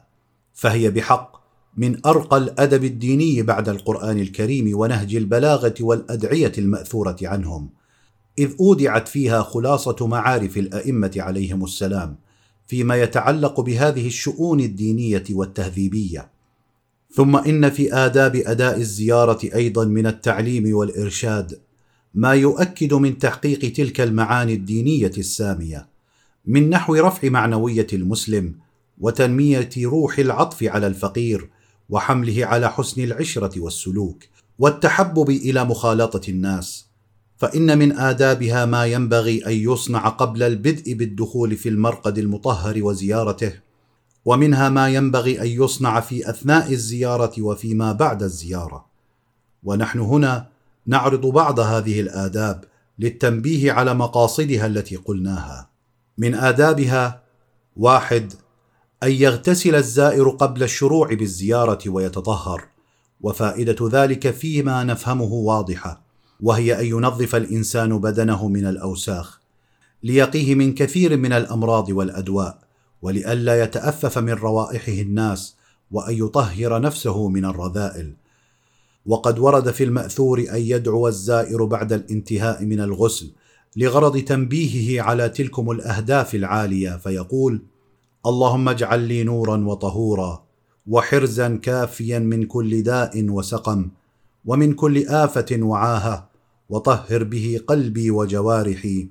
فهي بحق من أرقى الأدب الديني بعد القرآن الكريم ونهج البلاغة والأدعية المأثورة عنهم. إذ أودعت فيها خلاصة معارف الأئمة عليهم السلام فيما يتعلق بهذه الشؤون الدينية والتهذيبية. ثم إن في آداب أداء الزيارة أيضا من التعليم والإرشاد ما يؤكد من تحقيق تلك المعاني الدينية السامية من نحو رفع معنوية المسلم وتنمية روح العطف على الفقير وحمله على حسن العشرة والسلوك والتحبب إلى مخالطة الناس. فإن من آدابها ما ينبغي أن يصنع قبل البدء بالدخول في المرقد المطهر وزيارته ومنها ما ينبغي أن يصنع في أثناء الزيارة وفيما بعد الزيارة. ونحن هنا نعرض بعض هذه الآداب للتنبيه على مقاصدها التي قلناها. من آدابها واحد أن يغتسل الزائر قبل الشروع بالزيارة ويتطهر وفائدة ذلك فيما نفهمه واضحة وهي أن ينظف الإنسان بدنه من الأوساخ ليقيه من كثير من الأمراض والأدواء ولئلا يتأفف من روائحه الناس وأن يطهر نفسه من الرذائل. وقد ورد في المأثور أن يدعو الزائر بعد الانتهاء من الغسل لغرض تنبيهه على تلكم الأهداف العالية فيقول اللهم اجعل لي نورا وطهورا وحرزا كافيا من كل داء وسقم ومن كل آفة وعاهة وطهر به قلبي وجوارحي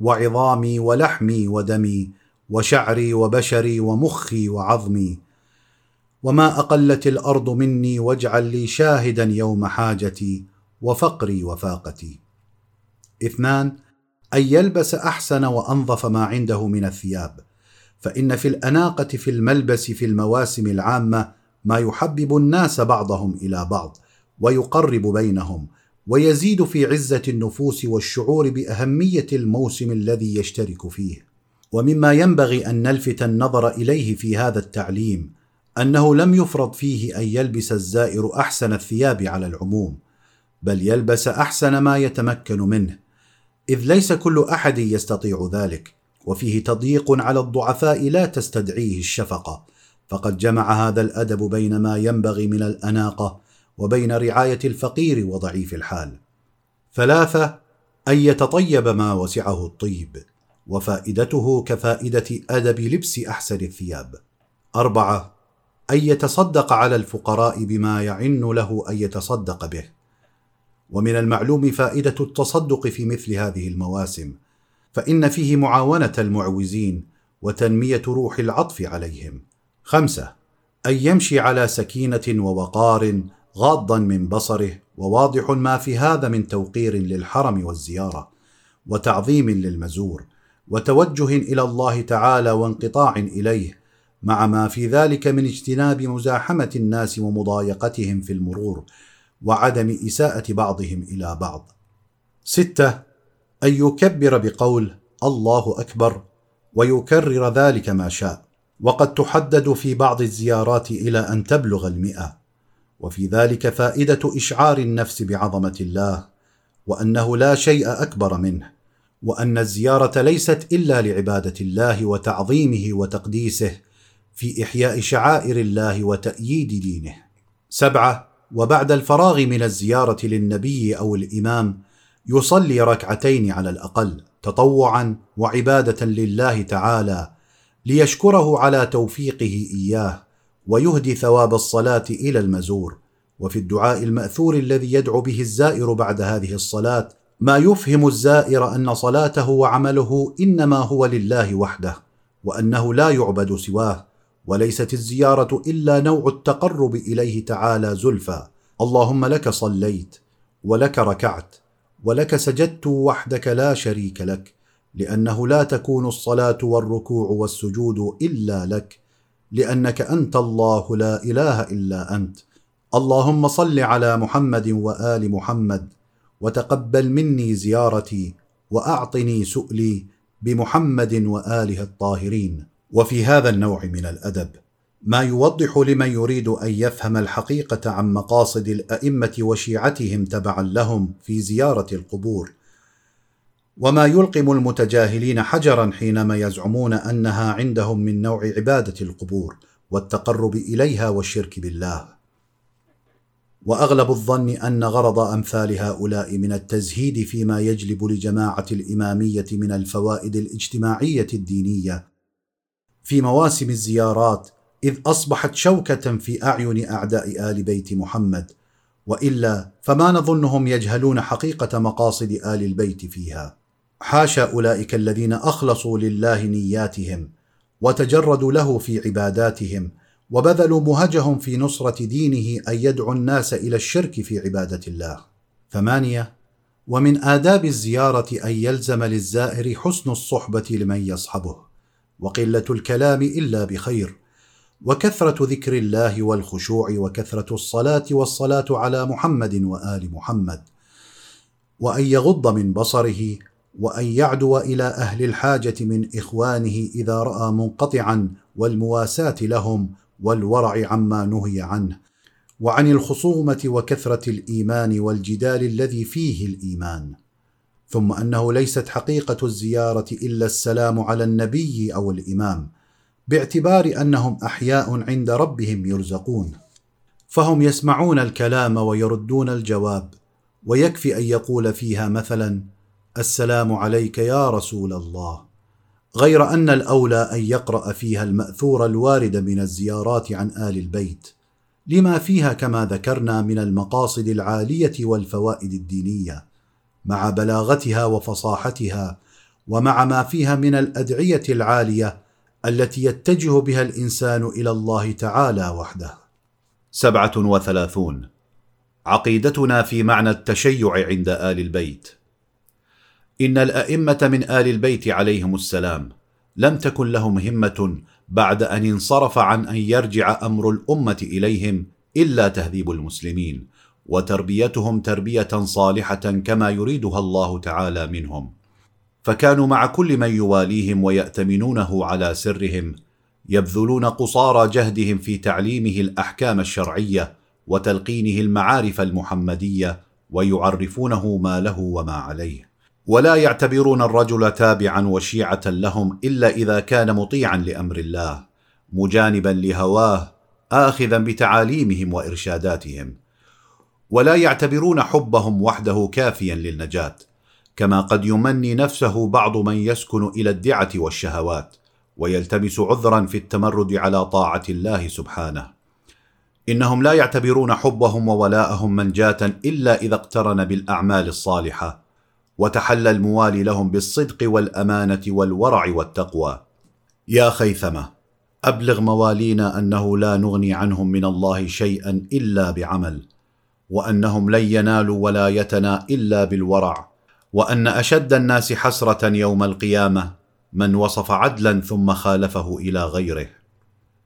وعظامي ولحمي ودمي وشعري وبشري ومخي وعظمي وما أقلت الأرض مني واجعل لي شاهدا يوم حاجتي وفقري وفاقتي. اثنان أن يلبس أحسن وأنظف ما عنده من الثياب. فإن في الأناقة في الملبس في المواسم العامة ما يحبب الناس بعضهم إلى بعض ويقرب بينهم ويزيد في عزة النفوس والشعور بأهمية الموسم الذي يشترك فيه. ومما ينبغي أن نلفت النظر إليه في هذا التعليم أنه لم يفرض فيه أن يلبس الزائر أحسن الثياب على العموم بل يلبس أحسن ما يتمكن منه إذ ليس كل أحد يستطيع ذلك. وفيه تضييق على الضعفاء لا تستدعيه الشفقة. فقد جمع هذا الأدب بين ما ينبغي من الأناقة وبين رعاية الفقير وضعيف الحال. ثلاثة أن يتطيب ما وسعه الطيب وفائدته كفائدة أدب لبس أحسن الثياب. أربعة أن يتصدق على الفقراء بما يعن له أن يتصدق به. ومن المعلوم فائدة التصدق في مثل هذه المواسم فإن فيه معاونة المعوزين وتنمية روح العطف عليهم. خمسة أن يمشي على سكينة ووقار غاضا من بصره وواضح ما في هذا من توقير للحرم والزيارة وتعظيم للمزور وتوجه إلى الله تعالى وانقطاع إليه مع ما في ذلك من اجتناب مزاحمة الناس ومضايقتهم في المرور وعدم إساءة بعضهم إلى بعض. ستة أن يكبر بقول الله أكبر ويكرر ذلك ما شاء. وقد تحدد في بعض الزيارات إلى أن تبلغ المئة. وفي ذلك فائدة إشعار النفس بعظمة الله وأنه لا شيء أكبر منه وأن الزيارة ليست إلا لعبادة الله وتعظيمه وتقديسه في إحياء شعائر الله وتأييد دينه. سبعة وبعد الفراغ من الزيارة للنبي أو الإمام يصلي ركعتين على الأقل تطوعا وعبادة لله تعالى ليشكره على توفيقه إياه ويهدي ثواب الصلاة إلى المزور. وفي الدعاء المأثور الذي يدعو به الزائر بعد هذه الصلاة ما يفهم الزائر أن صلاته وعمله إنما هو لله وحده وأنه لا يعبد سواه وليست الزيارة إلا نوع التقرب إليه تعالى زلفى. اللهم لك صليت ولك ركعت. ولك سجدت وحدك لا شريك لك لأنه لا تكون الصلاة والركوع والسجود إلا لك لأنك أنت الله لا إله إلا أنت. اللهم صل على محمد وآل محمد وتقبل مني زيارتي وأعطني سؤلي بمحمد وآله الطاهرين. وفي هذا النوع من الأدب ما يوضح لمن يريد أن يفهم الحقيقة عن مقاصد الأئمة وشيعتهم تبعا لهم في زيارة القبور. وما يلقم المتجاهلين حجرا حينما يزعمون أنها عندهم من نوع عبادة القبور والتقرب إليها والشرك بالله. وأغلب الظن أن غرض أمثال هؤلاء من التزهيد فيما يجلب لجماعة الإمامية من الفوائد الاجتماعية الدينية في مواسم الزيارات إذ أصبحت شوكة في أعين أعداء آل بيت محمد وإلا فما نظنهم يجهلون حقيقة مقاصد آل البيت فيها. حاشا أولئك الذين أخلصوا لله نياتهم وتجردوا له في عباداتهم وبذلوا مهجهم في نصرة دينه أن يدعوا الناس إلى الشرك في عبادة الله. ثمانية ومن آداب الزيارة أن يلزم للزائر حسن الصحبة لمن يصحبه، وقلة الكلام إلا بخير، وكثرة ذكر الله والخشوع وكثرة الصلاة والصلاة على محمد وآل محمد، وأن يغض من بصره وأن يعدو إلى أهل الحاجة من إخوانه إذا رأى منقطعا والمواساة لهم والورع عما نهي عنه. وعن الخصومة وكثرة الإيمان والجدال الذي فيه الإيمان. ثم أنه ليست حقيقة الزيارة إلا السلام على النبي أو الإمام. باعتبار أنهم أحياء عند ربهم يرزقون. فهم يسمعون الكلام ويردون الجواب ويكفي أن يقول فيها مثلا السلام عليك يا رسول الله. غير أن الأولى أن يقرأ فيها المأثور الوارد من الزيارات عن آل البيت لما فيها كما ذكرنا من المقاصد العالية والفوائد الدينية مع بلاغتها وفصاحتها ومع ما فيها من الأدعية العالية التي يتجه بها الإنسان إلى الله تعالى وحده. سبعة وثلاثون. عقيدتنا في معنى التشيع عند آل البيت. إن الأئمة من آل البيت عليهم السلام لم تكن لهم همة بعد أن انصرف عن أن يرجع أمر الأمة إليهم إلا تهذيب المسلمين وتربيتهم تربية صالحة كما يريدها الله تعالى منهم. فكانوا مع كل من يواليهم ويأتمنونه على سرهم يبذلون قصارى جهدهم في تعليمه الأحكام الشرعية وتلقينه المعارف المحمدية ويعرفونه ما له وما عليه. ولا يعتبرون الرجل تابعا وشيعة لهم إلا إذا كان مطيعا لأمر الله مجانبا لهواه اخذا بتعاليمهم وإرشاداتهم. ولا يعتبرون حبهم وحده كافيا للنجاة. كما قد يمني نفسه بعض من يسكن إلى الدعة والشهوات ويلتمس عذرا في التمرد على طاعة الله سبحانه. إنهم لا يعتبرون حبهم وولاءهم منجاة إلا إذا اقترن بالأعمال الصالحة وتحلى الموالي لهم بالصدق والأمانة والورع والتقوى. يا خيثمة أبلغ موالينا أنه لا نغني عنهم من الله شيئا إلا بعمل وأنهم لن ينالوا ولايتنا إلا بالورع. وأن أشد الناس حسرة يوم القيامة من وصف عدلا ثم خالفه إلى غيره.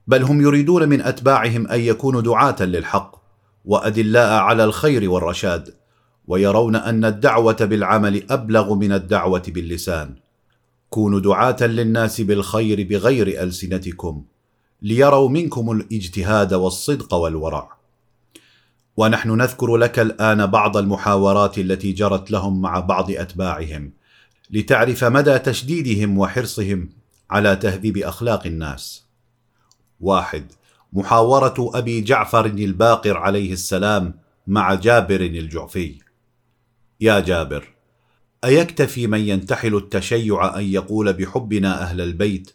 بل هم يريدون من أتباعهم أن يكونوا دعاة للحق وأدلاء على الخير والرشاد ويرون أن الدعوة بالعمل أبلغ من الدعوة باللسان. كونوا دعاة للناس بالخير بغير ألسنتكم ليروا منكم الإجتهاد والصدق والورع. ونحن نذكر لك الآن بعض المحاورات التي جرت لهم مع بعض أتباعهم لتعرف مدى تشديدهم وحرصهم على تهذيب أخلاق الناس. واحد محاورة أبي جعفر الباقر عليه السلام مع جابر الجعفي. يا جابر أيكتفي من ينتحل التشيع أن يقول بحبنا أهل البيت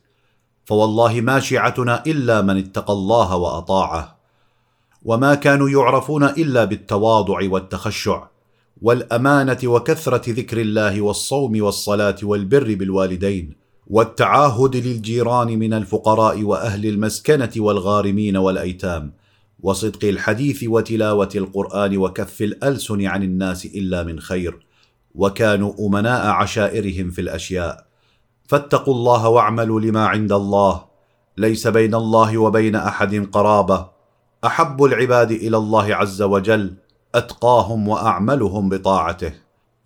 فوالله ما شيعتنا إلا من اتقى الله وأطاعه. وما كانوا يعرفون إلا بالتواضع والتخشع والأمانة وكثرة ذكر الله والصوم والصلاة والبر بالوالدين والتعاهد للجيران من الفقراء وأهل المسكنة والغارمين والأيتام وصدق الحديث وتلاوة القرآن وكف الألسن عن الناس إلا من خير وكانوا أمناء عشائرهم في الأشياء فاتقوا الله واعملوا لما عند الله ليس بين الله وبين أحد قرابة أحب العباد إلى الله عز وجل أتقاهم وأعملهم بطاعته.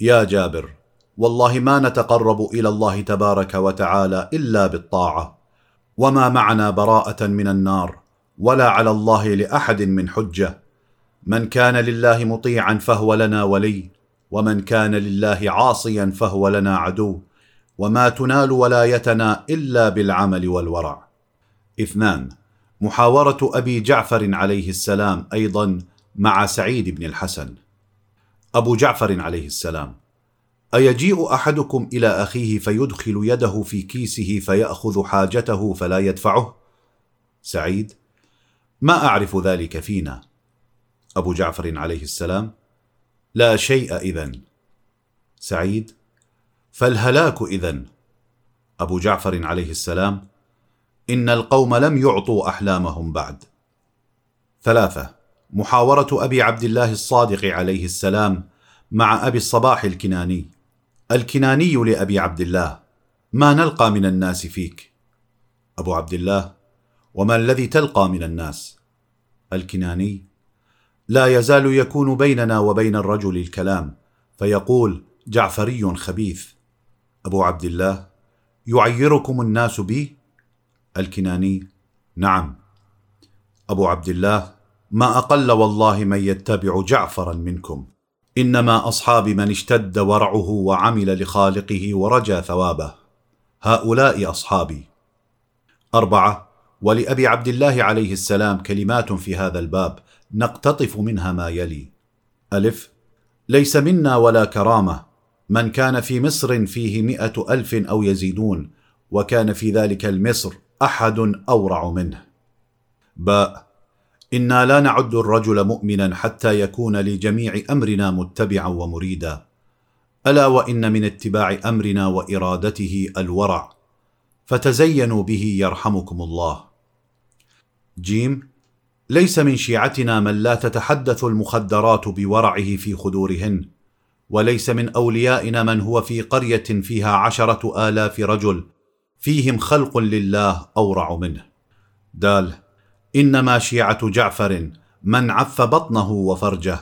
يا جابر والله ما نتقرب إلى الله تبارك وتعالى إلا بالطاعة. وما معنا براءة من النار ولا على الله لأحد من حجة. من كان لله مطيعا فهو لنا ولي ومن كان لله عاصيا فهو لنا عدو. وما تنال ولايتنا إلا بالعمل والورع. اثنان محاورة أبي جعفر عليه السلام أيضا مع سعيد بن الحسن. أبو جعفر عليه السلام أيجيء أحدكم إلى أخيه فيدخل يده في كيسه فيأخذ حاجته فلا يدفعه؟ سعيد ما أعرف ذلك فينا. أبو جعفر عليه السلام لا شيء إذن. سعيد فالهلاك إذن. أبو جعفر عليه السلام إن القوم لم يعطوا أحلامهم بعد. ثلاثة محاورة أبي عبد الله الصادق عليه السلام مع أبي الصباح الكناني. الكناني لأبي عبد الله ما نلقى من الناس فيك؟ أبو عبد الله وما الذي تلقى من الناس؟ الكناني لا يزال يكون بيننا وبين الرجل الكلام فيقول جعفري خبيث. أبو عبد الله يعيركم الناس بي؟ الكناني. نعم. أبو عبد الله ما أقل والله من يتبع جعفرا منكم. إنما أصحاب من اشتد ورعه وعمل لخالقه ورجى ثوابه. هؤلاء أصحابي. أربعة. ولأبي عبد الله عليه السلام كلمات في هذا الباب نقتطف منها ما يلي. ألف. ليس منا ولا كرامة. من كان في مصر فيه مائه ألف أو يزيدون وكان في ذلك المصر أحد أورع منه. باء إنا لا نعد الرجل مؤمنا حتى يكون لجميع أمرنا متبعا ومريدا. ألا وإن من اتباع أمرنا وإرادته الورع. فتزينوا به يرحمكم الله. جيم ليس من شيعتنا من لا تتحدث المخدرات بورعه في خدورهن وليس من أوليائنا من هو في قرية فيها عشرة آلاف رجل. فيهم خلق لله أورع منه. دال انما شيعه جعفر من عف بطنه وفرجه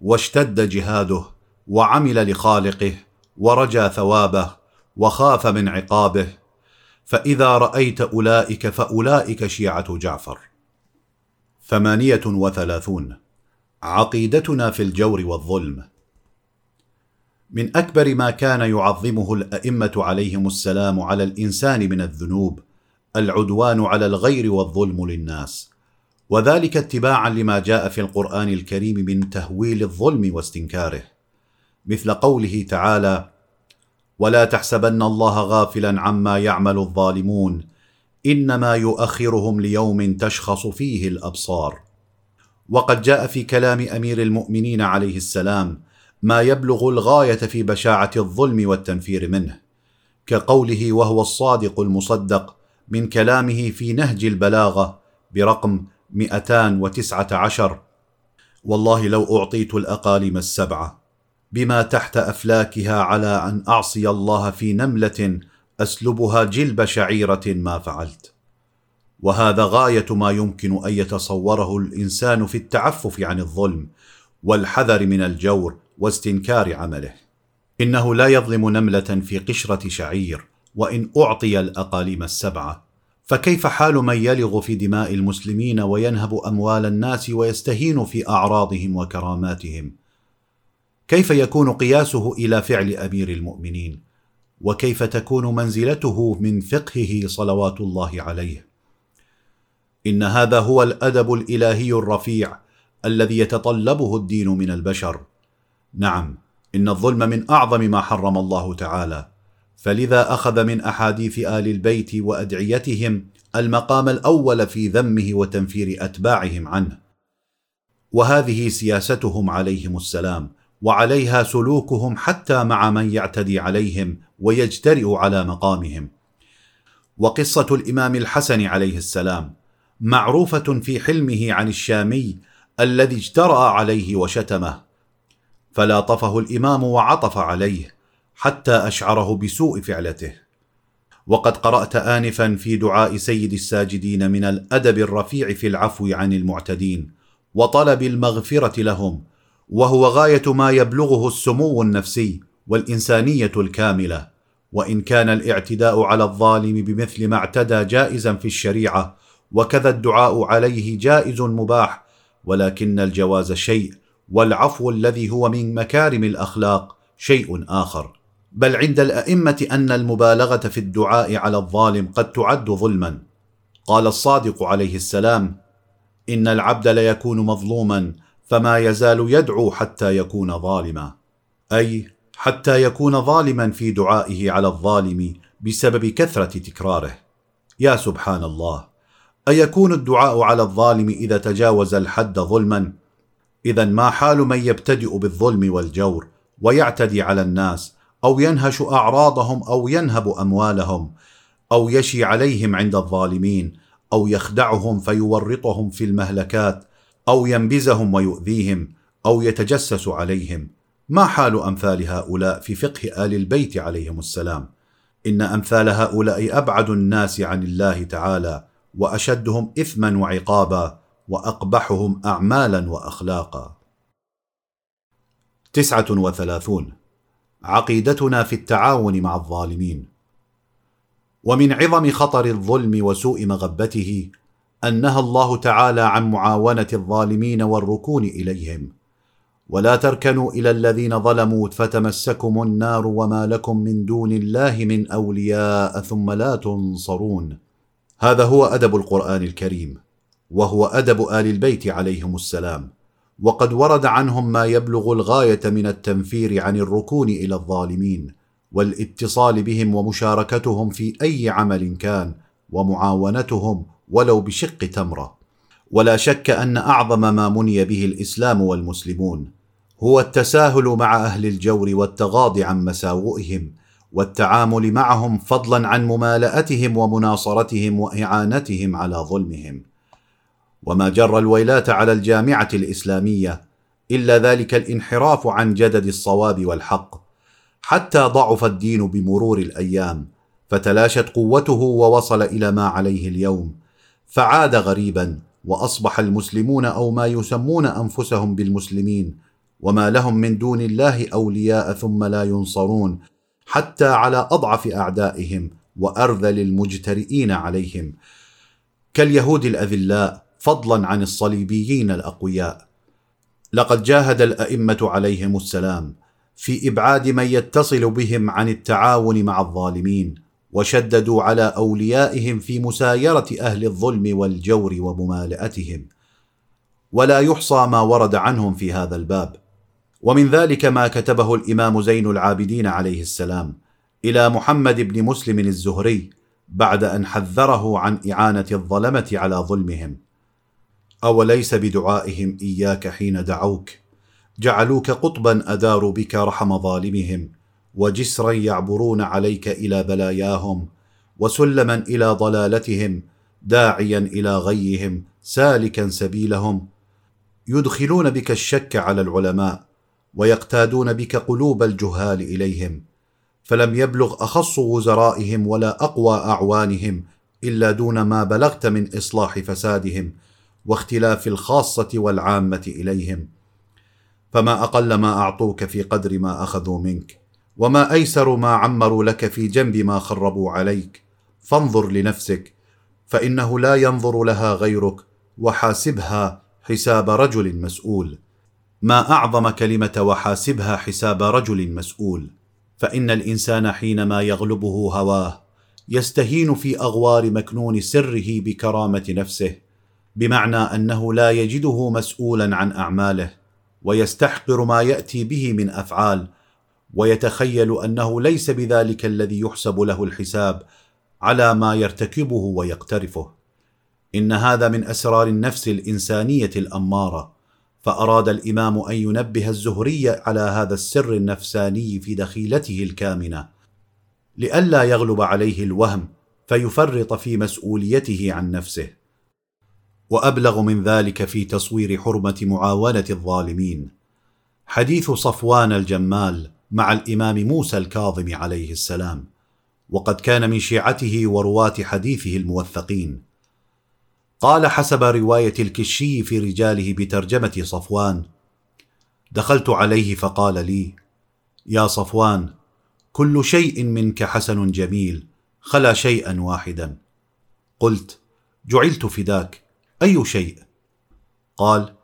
واشتد جهاده وعمل لخالقه ورجى ثوابه وخاف من عقابه فإذا رأيت أولئك فأولئك شيعة جعفر. ثمانية وثلاثون عقيدتنا في الجور والظلم. من أكبر ما كان يعظمه الأئمة عليهم السلام على الإنسان من الذنوب العدوان على الغير والظلم للناس. وذلك اتباعا لما جاء في القرآن الكريم من تهويل الظلم واستنكاره. مثل قوله تعالى ولا تحسبن الله غافلا عما يعمل الظالمون إنما يؤخرهم ليوم تشخص فيه الأبصار. وقد جاء في كلام أمير المؤمنين عليه السلام ما يبلغ الغاية في بشاعة الظلم والتنفير منه كقوله وهو الصادق المصدق من كلامه في نهج البلاغة برقم 219 والله لو أعطيت الأقاليم السبعة بما تحت أفلاكها على أن أعصي الله في نملة أسلبها جلب شعيرة ما فعلت. وهذا غاية ما يمكن أن يتصوره الإنسان في التعفف عن الظلم والحذر من الجور واستنكار عمله. إنه لا يظلم نملة في قشرة شعير وإن أعطي الأقاليم السبعة فكيف حال من يلغ في دماء المسلمين وينهب أموال الناس ويستهين في أعراضهم وكراماتهم؟ كيف يكون قياسه إلى فعل أمير المؤمنين؟ وكيف تكون منزلته من فقهه صلوات الله عليه؟ إن هذا هو الأدب الإلهي الرفيع الذي يتطلبه الدين من البشر. نعم إن الظلم من أعظم ما حرم الله تعالى. فلذا أخذ من أحاديث آل البيت وأدعيتهم المقام الأول في ذمه وتنفير أتباعهم عنه. وهذه سياستهم عليهم السلام وعليها سلوكهم حتى مع من يعتدي عليهم ويجترئ على مقامهم. وقصة الإمام الحسن عليه السلام معروفة في حلمه عن الشامي الذي اجترأ عليه وشتمه. فلاطفه الإمام وعطف عليه حتى أشعره بسوء فعلته. وقد قرأت انفا في دعاء سيد الساجدين من الأدب الرفيع في العفو عن المعتدين وطلب المغفرة لهم وهو غاية ما يبلغه السمو النفسي والإنسانية الكاملة. وإن كان الاعتداء على الظالم بمثل ما اعتدى جائزا في الشريعة وكذا الدعاء عليه جائز مباح ولكن الجواز شيء والعفو الذي هو من مكارم الأخلاق شيء آخر. بل عند الأئمة أن المبالغة في الدعاء على الظالم قد تعد ظلما. قال الصادق عليه السلام إن العبد ليكون مظلوما فما يزال يدعو حتى يكون ظالما. أي حتى يكون ظالما في دعائه على الظالم بسبب كثرة تكراره. يا سبحان الله. أيكون الدعاء على الظالم إذا تجاوز الحد ظلما؟ إذا ما حال من يبتدئ بالظلم والجور ويعتدي على الناس أو ينهش أعراضهم أو ينهب أموالهم أو يشي عليهم عند الظالمين أو يخدعهم فيورطهم في المهلكات أو ينبزهم ويؤذيهم أو يتجسس عليهم. ما حال أمثال هؤلاء في فقه آل البيت عليهم السلام؟ إن أمثال هؤلاء أبعد الناس عن الله تعالى وأشدهم اثما وعقابا. وأقبحهم اعمالا واخلاقا. تسعة وثلاثون. عقيدتنا في التعاون مع الظالمين. ومن عظم خطر الظلم وسوء مغبته نهى الله تعالى عن معاونة الظالمين والركون إليهم. ولا تركنوا إلى الذين ظلموا فتمسكم النار وما لكم من دون الله من أولياء ثم لا تنصرون. هذا هو أدب القرآن الكريم. وهو أدب آل البيت عليهم السلام. وقد ورد عنهم ما يبلغ الغاية من التنفير عن الركون إلى الظالمين والاتصال بهم ومشاركتهم في أي عمل كان ومعاونتهم ولو بشق تمرة. ولا شك أن أعظم ما مني به الإسلام والمسلمون هو التساهل مع أهل الجور والتغاضي عن مساوئهم والتعامل معهم فضلا عن ممالأتهم ومناصرتهم وإعانتهم على ظلمهم. وما جر الويلات على الجامعة الإسلامية إلا ذلك الانحراف عن جدد الصواب والحق حتى ضعف الدين بمرور الأيام فتلاشت قوته ووصل إلى ما عليه اليوم فعاد غريبا وأصبح المسلمون أو ما يسمون أنفسهم بالمسلمين وما لهم من دون الله أولياء ثم لا ينصرون حتى على أضعف أعدائهم وأرذل المجترئين عليهم. كاليهود الأذلاء فضلا عن الصليبيين الأقوياء. لقد جاهد الأئمة عليهم السلام في إبعاد من يتصل بهم عن التعاون مع الظالمين وشددوا على أوليائهم في مسايرة أهل الظلم والجور وممالاتهم ولا يحصى ما ورد عنهم في هذا الباب. ومن ذلك ما كتبه الإمام زين العابدين عليه السلام إلى محمد بن مسلم الزهري بعد أن حذره عن إعانة الظلمة على ظلمهم. أوليس بدعائهم إياك حين دعوك؟ جعلوك قطبا اداروا بك رحم ظالمهم وجسرا يعبرون عليك إلى بلاياهم وسلما إلى ضلالتهم داعيا إلى غيهم سالكا سبيلهم. يدخلون بك الشك على العلماء ويقتادون بك قلوب الجهال إليهم. فلم يبلغ أخص وزرائهم ولا أقوى أعوانهم إلا دون ما بلغت من إصلاح فسادهم. واختلاف الخاصة والعامة إليهم. فما أقل ما أعطوك في قدر ما أخذوا منك وما أيسر ما عمروا لك في جنب ما خربوا عليك. فانظر لنفسك فإنه لا ينظر لها غيرك وحاسبها حساب رجل مسؤول. ما أعظم كلمة وحاسبها حساب رجل مسؤول. فإن الإنسان حينما يغلبه هواه يستهين في أغوار مكنون سره بكرامة نفسه. بمعنى أنه لا يجده مسؤولا عن أعماله ويستحقر ما يأتي به من أفعال ويتخيل أنه ليس بذلك الذي يحسب له الحساب على ما يرتكبه ويقترفه. إن هذا من أسرار النفس الإنسانية الأمارة فأراد الإمام أن ينبه الزهري على هذا السر النفساني في دخيلته الكامنة. لئلا يغلب عليه الوهم فيفرط في مسؤوليته عن نفسه. وأبلغ من ذلك في تصوير حرمة معاونة الظالمين. حديث صفوان الجمال مع الإمام موسى الكاظم عليه السلام وقد كان من شيعته ورواة حديثه الموثقين. قال حسب رواية الكشي في رجاله بترجمة صفوان دخلت عليه فقال لي يا صفوان كل شيء منك حسن جميل خلا شيئا واحدا. قلت جعلت فداك. أي شيء؟ قال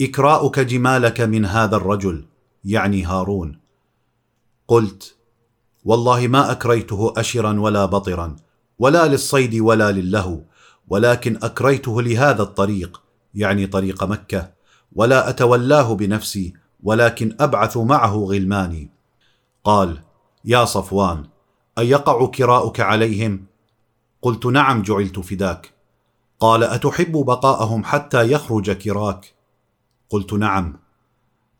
إكراؤك جمالك من هذا الرجل يعني هارون. قلت والله ما أكريته أشرا ولا بطرا ولا للصيد ولا للهو ولكن أكريته لهذا الطريق يعني طريق مكة ولا أتولاه بنفسي ولكن أبعث معه غلماني. قال يا صفوان أيقع كراؤك عليهم؟ قلت نعم جعلت فداك. قال أتحب بقاءهم حتى يخرج كراك؟ قلت نعم.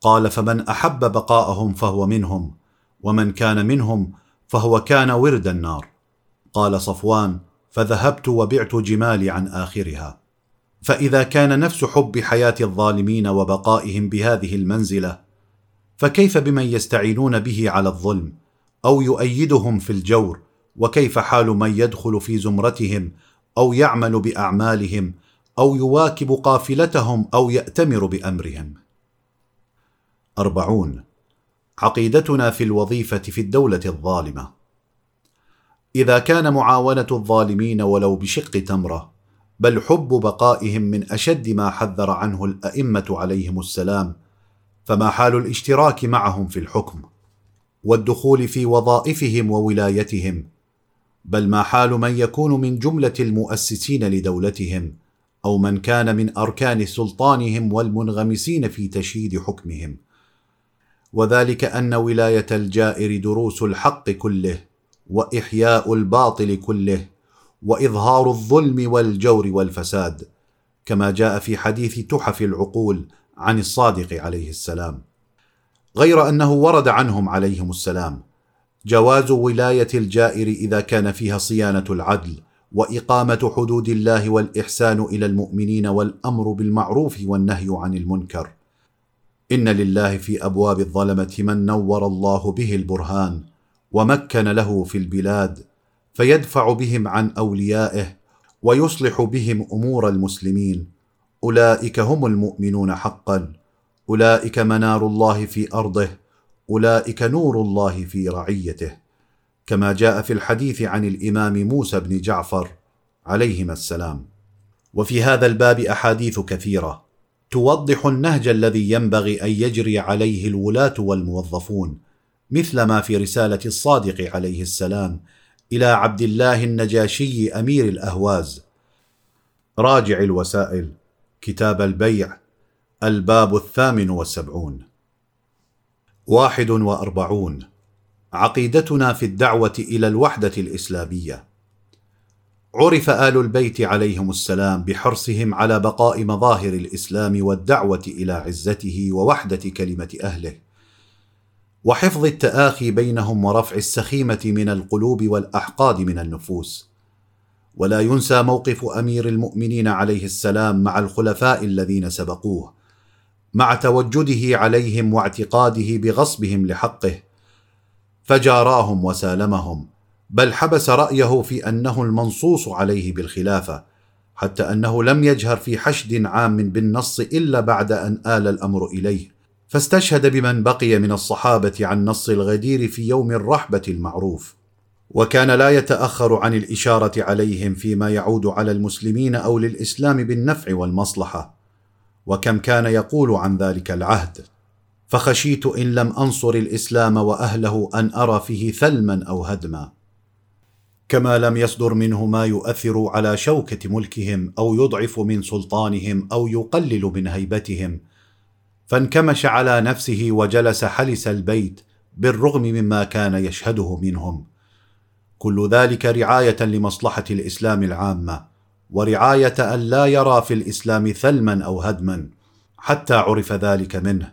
قال فمن أحب بقاءهم فهو منهم ومن كان منهم فهو كان ورد النار. قال صفوان فذهبت وبعت جمالي عن آخرها. فإذا كان نفس حب حياة الظالمين وبقائهم بهذه المنزلة فكيف بمن يستعينون به على الظلم أو يؤيدهم في الجور؟ وكيف حال من يدخل في زمرتهم أو يعمل بأعمالهم أو يواكب قافلتهم أو يأتمر بأمرهم. أربعون. عقيدتنا في الوظيفة في الدولة الظالمة. إذا كان معاونة الظالمين ولو بشق تمرة بل حب بقائهم من أشد ما حذر عنه الأئمة عليهم السلام فما حال الاشتراك معهم في الحكم؟ والدخول في وظائفهم وولايتهم بل ما حال من يكون من جملة المؤسسين لدولتهم أو من كان من أركان سلطانهم والمنغمسين في تشييد حكمهم. وذلك أن ولاية الجائر دروس الحق كله وإحياء الباطل كله وإظهار الظلم والجور والفساد كما جاء في حديث تحف العقول عن الصادق عليه السلام. غير أنه ورد عنهم عليهم السلام. جواز ولاية الجائر إذا كان فيها صيانة العدل وإقامة حدود الله والإحسان إلى المؤمنين والأمر بالمعروف والنهي عن المنكر. إن لله في أبواب الظلمة من نور الله به البرهان ومكن له في البلاد فيدفع بهم عن أوليائه ويصلح بهم أمور المسلمين. أولئك هم المؤمنون حقا. أولئك منار الله في أرضه. أولئك نور الله في رعيته كما جاء في الحديث عن الإمام موسى بن جعفر عليهما السلام. وفي هذا الباب أحاديث كثيرة توضح النهج الذي ينبغي أن يجري عليه الولاة والموظفون مثل ما في رسالة الصادق عليه السلام إلى عبد الله النجاشي أمير الأهواز. راجع الوسائل كتاب البيع الباب الثامن والسبعون. واحد وأربعون. عقيدتنا في الدعوة إلى الوحدة الإسلامية. عرف آل البيت عليهم السلام بحرصهم على بقاء مظاهر الإسلام والدعوة إلى عزته ووحدة كلمة أهله. وحفظ التآخي بينهم ورفع السخيمة من القلوب والأحقاد من النفوس. ولا ينسى موقف أمير المؤمنين عليه السلام مع الخلفاء الذين سبقوه. مع توجده عليهم واعتقاده بغصبهم لحقه فجاراهم وسالمهم بل حبس رأيه في أنه المنصوص عليه بالخلافة حتى أنه لم يجهر في حشد عام بالنص إلا بعد أن آل الأمر إليه فاستشهد بمن بقي من الصحابة عن نص الغدير في يوم الرحبة المعروف. وكان لا يتأخر عن الإشارة عليهم فيما يعود على المسلمين أو للإسلام بالنفع والمصلحة. وكم كان يقول عن ذلك العهد. فخشيت إن لم أنصر الإسلام وأهله أن أرى فيه ثلما أو هدما. كما لم يصدر منه ما يؤثر على شوكة ملكهم أو يضعف من سلطانهم أو يقلل من هيبتهم. فانكمش على نفسه وجلس حلس البيت بالرغم مما كان يشهده منهم. كل ذلك رعاية لمصلحة الإسلام العامة. ورعاية أن لا يرى في الإسلام ثلما أو هدما حتى عرف ذلك منه.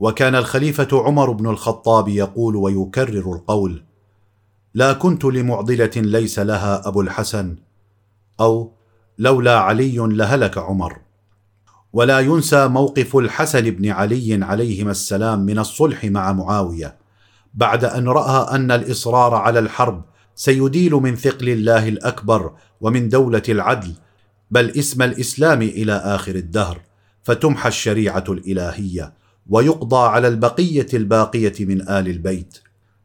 وكان الخليفة عمر بن الخطاب يقول ويكرر القول لا كنت لمعضلة ليس لها أبو الحسن أو لولا علي لهلك عمر. ولا ينسى موقف الحسن بن علي عليهما السلام من الصلح مع معاوية بعد أن رأى أن الإصرار على الحرب سيديل من ثقل الله الأكبر ومن دولة العدل بل اسم الإسلام إلى آخر الدهر فتمحى الشريعة الإلهية ويقضى على البقية الباقية من آل البيت.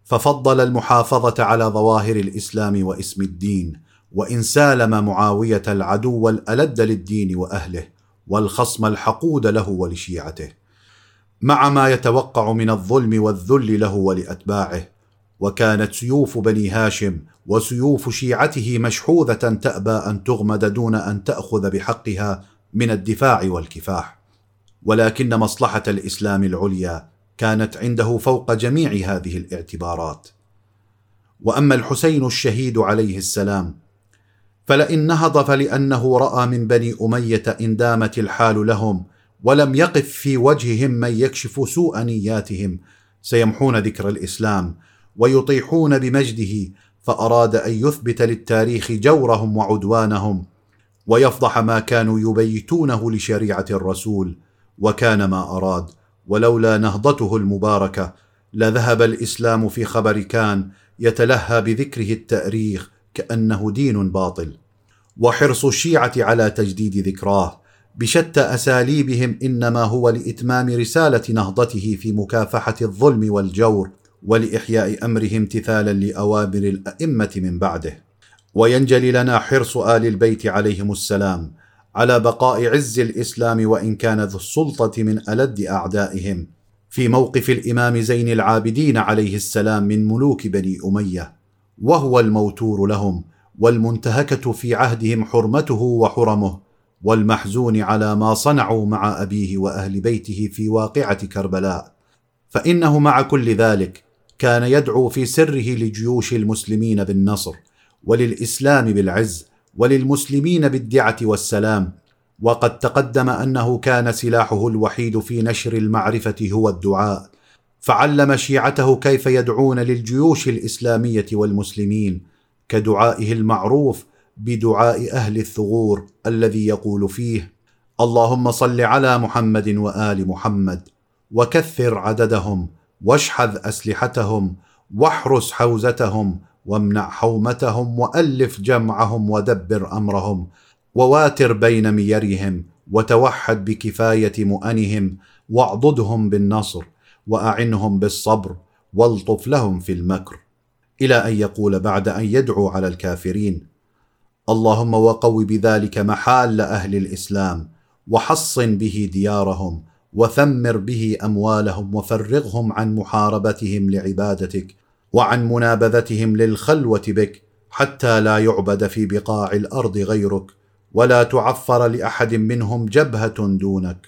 ففضل المحافظة على ظواهر الإسلام واسم الدين وإن سالم معاوية العدو الألد للدين وأهله والخصم الحقود له ولشيعته. مع ما يتوقع من الظلم والذل له ولأتباعه وكانت سيوف بني هاشم وسيوف شيعته مشحوذة تأبى أن تغمد دون أن تأخذ بحقها من الدفاع والكفاح. ولكن مصلحة الإسلام العليا كانت عنده فوق جميع هذه الاعتبارات. وأما الحسين الشهيد عليه السلام فلئن نهض فلانه رأى من بني أمية إن دامت الحال لهم ولم يقف في وجههم من يكشف سوء نياتهم سيمحون ذكر الإسلام ويطيحون بمجده فأراد أن يثبت للتاريخ جورهم وعدوانهم ويفضح ما كانوا يبيتونه لشريعة الرسول وكان ما أراد ولولا نهضته المباركة لذهب الإسلام في خبر كان يتلهى بذكره التأريخ كأنه دين باطل. وحرص الشيعة على تجديد ذكراه بشتى أساليبهم إنما هو لإتمام رسالة نهضته في مكافحة الظلم والجور ولإحياء أمره امتثالا لاوامر الأئمة من بعده. وينجلي لنا حرص آل البيت عليهم السلام على بقاء عز الإسلام وإن كان ذو السلطة من ألد أعدائهم. في موقف الإمام زين العابدين عليه السلام من ملوك بني أمية. وهو الموتور لهم والمنتهكة في عهدهم حرمته وحرمه والمحزون على ما صنعوا مع أبيه وأهل بيته في واقعة كربلاء. فإنه مع كل ذلك كان يدعو في سره لجيوش المسلمين بالنصر وللإسلام بالعز وللمسلمين بالدعة والسلام. وقد تقدم أنه كان سلاحه الوحيد في نشر المعرفة هو الدعاء. فعلم شيعته كيف يدعون للجيوش الإسلامية والمسلمين كدعائه المعروف بدعاء أهل الثغور الذي يقول فيه اللهم صل على محمد وآل محمد وكثر عددهم واشحذ أسلحتهم واحرس حوزتهم وامنع حومتهم وألف جمعهم ودبر أمرهم وواتر بين ميرهم وتوحد بكفاية مؤنهم واعضدهم بالنصر وأعنهم بالصبر والطف لهم في المكر. إلى أن يقول بعد أن يدعو على الكافرين اللهم وقو بذلك محال أهل الإسلام وحصن به ديارهم وثمر به أموالهم وفرغهم عن محاربتهم لعبادتك وعن منابذتهم للخلوة بك حتى لا يعبد في بقاع الأرض غيرك ولا تعفر لأحد منهم جبهة دونك.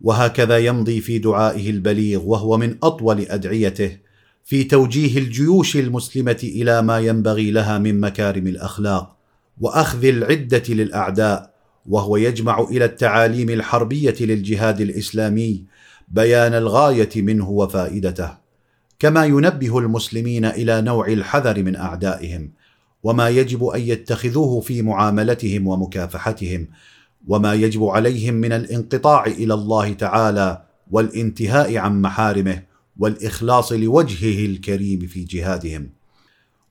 وهكذا يمضي في دعائه البليغ وهو من أطول أدعيته في توجيه الجيوش المسلمة إلى ما ينبغي لها من مكارم الأخلاق وأخذ العدة للأعداء وهو يجمع إلى التعاليم الحربية للجهاد الإسلامي بيان الغاية منه وفائدته كما ينبه المسلمين إلى نوع الحذر من أعدائهم وما يجب أن يتخذوه في معاملتهم ومكافحتهم وما يجب عليهم من الانقطاع إلى الله تعالى والانتهاء عن محارمه والإخلاص لوجهه الكريم في جهادهم.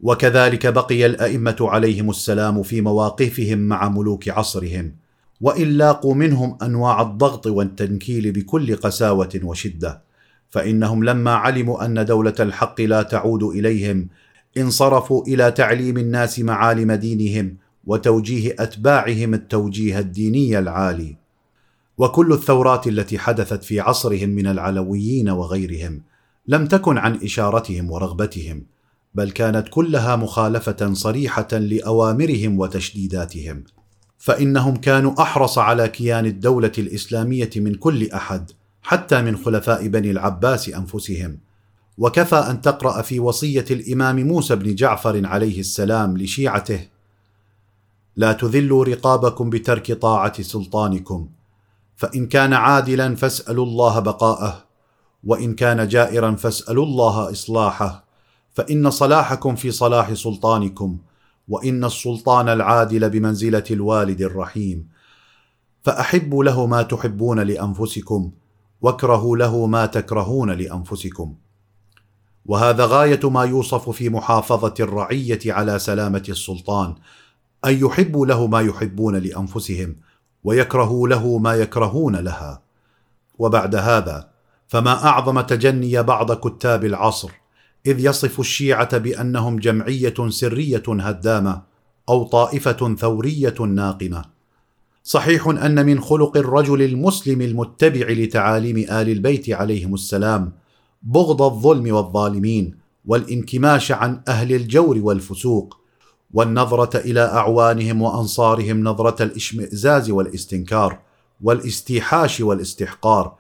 وكذلك بقي الأئمة عليهم السلام في مواقفهم مع ملوك عصرهم وإن لاقوا منهم أنواع الضغط والتنكيل بكل قساوة وشدة فإنهم لما علموا أن دولة الحق لا تعود إليهم انصرفوا إلى تعليم الناس معالم دينهم وتوجيه أتباعهم التوجيه الديني العالي. وكل الثورات التي حدثت في عصرهم من العلويين وغيرهم لم تكن عن إشارتهم ورغبتهم بل كانت كلها مخالفة صريحة لأوامرهم وتشديداتهم. فإنهم كانوا أحرص على كيان الدولة الإسلامية من كل أحد حتى من خلفاء بني العباس أنفسهم. وكفى أن تقرأ في وصية الإمام موسى بن جعفر عليه السلام لشيعته لا تذلوا رقابكم بترك طاعة سلطانكم فإن كان عادلا فاسألوا الله بقاءه وإن كان جائرا فاسألوا الله إصلاحه. فإن صلاحكم في صلاح سلطانكم وإن السلطان العادل بمنزلة الوالد الرحيم. فأحبوا له ما تحبون لأنفسكم واكرهوا له ما تكرهون لأنفسكم. وهذا غاية ما يوصف في محافظة الرعية على سلامة السلطان أن يحبوا له ما يحبون لأنفسهم ويكرهوا له ما يكرهون لها. وبعد هذا فما أعظم تجني بعض كتاب العصر إذ يصف الشيعة بأنهم جمعية سرية هدامة أو طائفة ثورية ناقمة. صحيح أن من خلق الرجل المسلم المتبع لتعاليم آل البيت عليهم السلام بغض الظلم والظالمين والانكماش عن أهل الجور والفسوق والنظرة إلى أعوانهم وأنصارهم نظرة الإشمئزاز والاستنكار والاستيحاش والاستحقار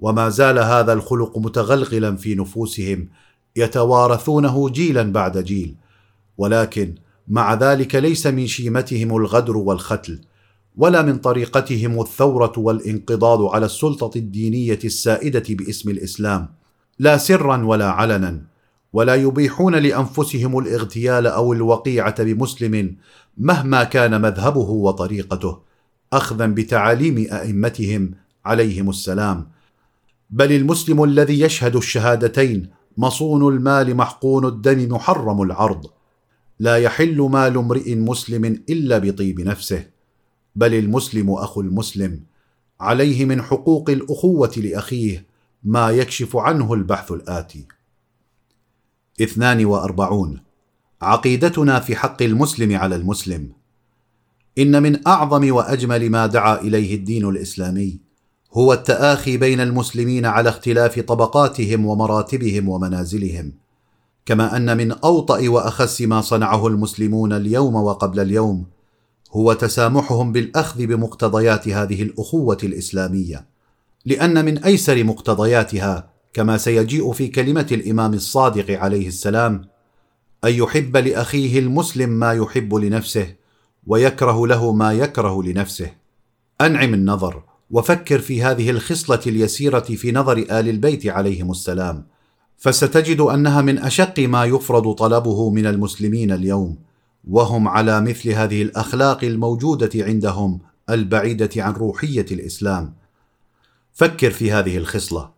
وما زال هذا الخلق متغلغلا في نفوسهم يتوارثونه جيلا بعد جيل ولكن مع ذلك ليس من شيمتهم الغدر والختل ولا من طريقتهم الثورة والانقضاض على السلطة الدينية السائدة باسم الإسلام. لا سرا ولا علنا ولا يبيحون لأنفسهم الاغتيال أو الوقيعة بمسلم مهما كان مذهبه وطريقته اخذا بتعاليم أئمتهم عليهم السلام. بل المسلم الذي يشهد الشهادتين مصون المال محقون الدم محرم العرض. لا يحل مال امرئ مسلم إلا بطيب نفسه بل المسلم أخو المسلم. عليه من حقوق الأخوة لأخيه ما يكشف عنه البحث الآتي. اثنان وأربعون. عقيدتنا في حق المسلم على المسلم. إن من أعظم وأجمل ما دعا إليه الدين الإسلامي هو التآخي بين المسلمين على اختلاف طبقاتهم ومراتبهم ومنازلهم كما أن من أوطأ وأخس ما صنعه المسلمون اليوم وقبل اليوم هو تسامحهم بالأخذ بمقتضيات هذه الأخوة الإسلامية لأن من أيسر مقتضياتها كما سيجيء في كلمة الإمام الصادق عليه السلام أن يحب لأخيه المسلم ما يحب لنفسه ويكره له ما يكره لنفسه. أنعم النظر. وفكر في هذه الخصلة اليسيرة في نظر آل البيت عليهم السلام. فستجد أنها من أشق ما يفرض طلبه من المسلمين اليوم وهم على مثل هذه الأخلاق الموجودة عندهم البعيدة عن روحية الإسلام. فكر في هذه الخصلة.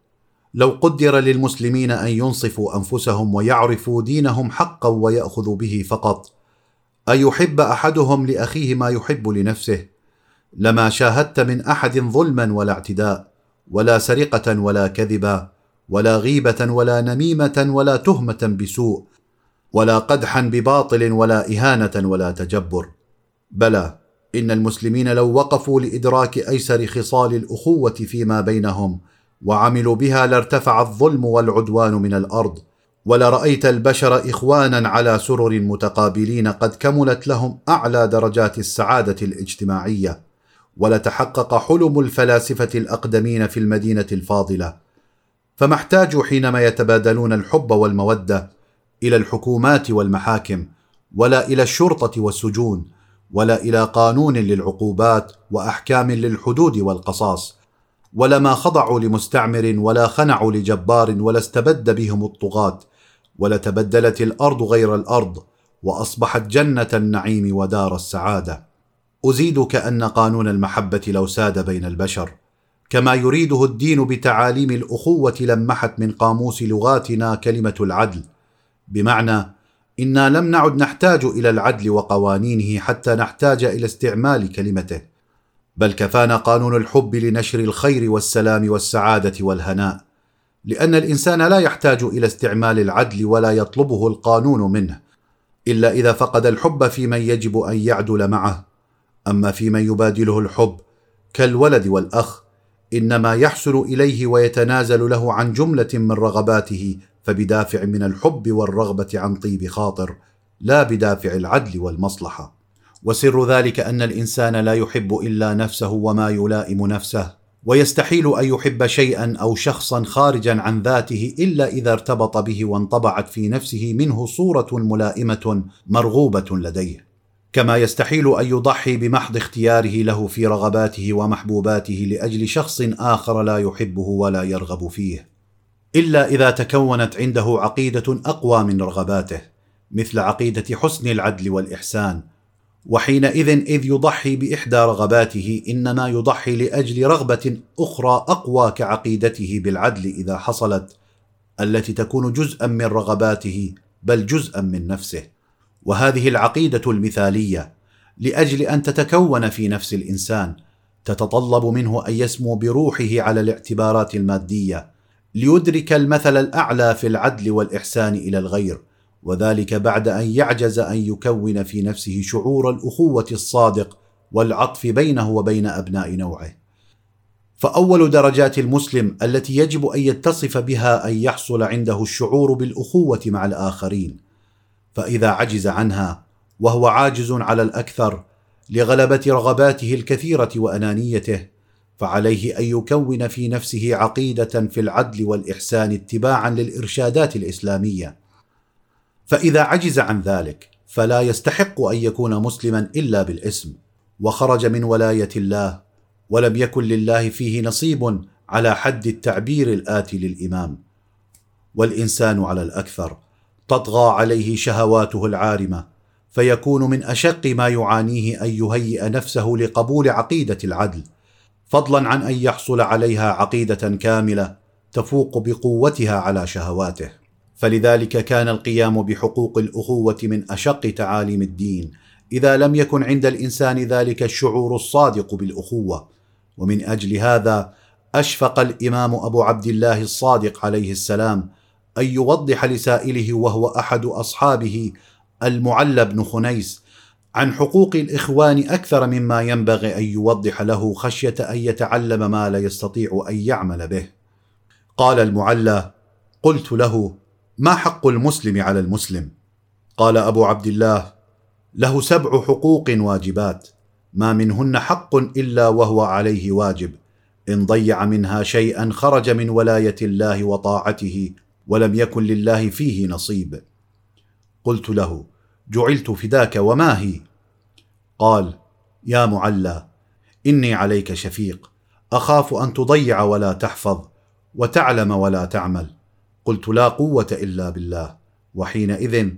لو قدر للمسلمين أن ينصفوا أنفسهم ويعرفوا دينهم حقا ويأخذوا به فقط ان يحب أحدهم لأخيه ما يحب لنفسه؟ لما شاهدت من أحد ظلما ولا اعتداء ولا سرقة ولا كذبا ولا غيبة ولا نميمة ولا تهمة بسوء ولا قدحا بباطل ولا إهانة ولا تجبر. بلى إن المسلمين لو وقفوا لإدراك أيسر خصال الأخوة فيما بينهم وعملوا بها لارتفع الظلم والعدوان من الأرض ولرأيت البشر إخوانا على سرر متقابلين قد كملت لهم أعلى درجات السعادة الاجتماعية. ولتحقق حلم الفلاسفة الأقدمين في المدينة الفاضلة. فما احتاجوا حينما يتبادلون الحب والمودة إلى الحكومات والمحاكم ولا إلى الشرطة والسجون ولا إلى قانون للعقوبات وأحكام للحدود والقصاص ولما خضعوا لمستعمر ولا خنعوا لجبار ولا استبد بهم الطغاة ولتبدلت الأرض غير الأرض وأصبحت جنة النعيم ودار السعادة. أزيدك أن قانون المحبة لو ساد بين البشر كما يريده الدين بتعاليم الأخوة لمحت من قاموس لغاتنا كلمة العدل. بمعنى إنا لم نعد نحتاج إلى العدل وقوانينه حتى نحتاج إلى استعمال كلمته بل كفانا قانون الحب لنشر الخير والسلام والسعادة والهناء لأن الإنسان لا يحتاج إلى استعمال العدل ولا يطلبه القانون منه إلا إذا فقد الحب في من يجب أن يعدل معه. أما في من يبادله الحب كالولد والأخ إنما يحصل إليه ويتنازل له عن جملة من رغباته فبدافع من الحب والرغبة عن طيب خاطر لا بدافع العدل والمصلحة. وسر ذلك أن الإنسان لا يحب إلا نفسه وما يلائم نفسه ويستحيل أن يحب شيئا أو شخصا خارجا عن ذاته إلا إذا ارتبط به وانطبعت في نفسه منه صورة ملائمة مرغوبة لديه. كما يستحيل أن يضحي بمحض اختياره له في رغباته ومحبوباته لأجل شخص آخر لا يحبه ولا يرغب فيه. إلا إذا تكونت عنده عقيدة أقوى من رغباته مثل عقيدة حسن العدل والإحسان. وحينئذ إذ يضحي بإحدى رغباته إنما يضحي لأجل رغبة أخرى أقوى كعقيدته بالعدل إذا حصلت التي تكون جزءا من رغباته بل جزءا من نفسه. وهذه العقيدة المثالية لأجل أن تتكون في نفس الإنسان تتطلب منه أن يسمو بروحه على الاعتبارات المادية ليدرك المثل الأعلى في العدل والإحسان إلى الغير وذلك بعد أن يعجز أن يكون في نفسه شعور الأخوة الصادق والعطف بينه وبين أبناء نوعه. فأول درجات المسلم التي يجب أن يتصف بها أن يحصل عنده الشعور بالأخوة مع الآخرين فإذا عجز عنها وهو عاجز على الأكثر لغلبة رغباته الكثيرة وأنانيته فعليه أن يكون في نفسه عقيدة في العدل والإحسان اتباعا للإرشادات الإسلامية. فإذا عجز عن ذلك فلا يستحق أن يكون مسلما إلا بالاسم وخرج من ولاية الله ولم يكن لله فيه نصيب على حد التعبير الآتي للإمام. والإنسان على الأكثر تطغى عليه شهواته العارمة فيكون من أشق ما يعانيه أن يهيئ نفسه لقبول عقيدة العدل فضلا عن أن يحصل عليها عقيدة كاملة تفوق بقوتها على شهواته. فلذلك كان القيام بحقوق الأخوة من أشق تعاليم الدين إذا لم يكن عند الإنسان ذلك الشعور الصادق بالأخوة. ومن أجل هذا أشفق الإمام أبو عبد الله الصادق عليه السلام أن يوضح لسائله وهو أحد أصحابه المعلى بن خنيس عن حقوق الإخوان أكثر مما ينبغي أن يوضح له خشية أن يتعلم ما لا يستطيع أن يعمل به. قال المعلى قلت له ما حق المسلم على المسلم؟ قال أبو عبد الله له سبع حقوق واجبات ما منهن حق إلا وهو عليه واجب إن ضيع منها شيئا خرج من ولاية الله وطاعته ولم يكن لله فيه نصيب. قلت له جعلت فداك وما هي؟ قال يا معلى إني عليك شفيق. أخاف أن تضيع ولا تحفظ وتعلم ولا تعمل. قلت لا قوة إلا بالله. وحينئذ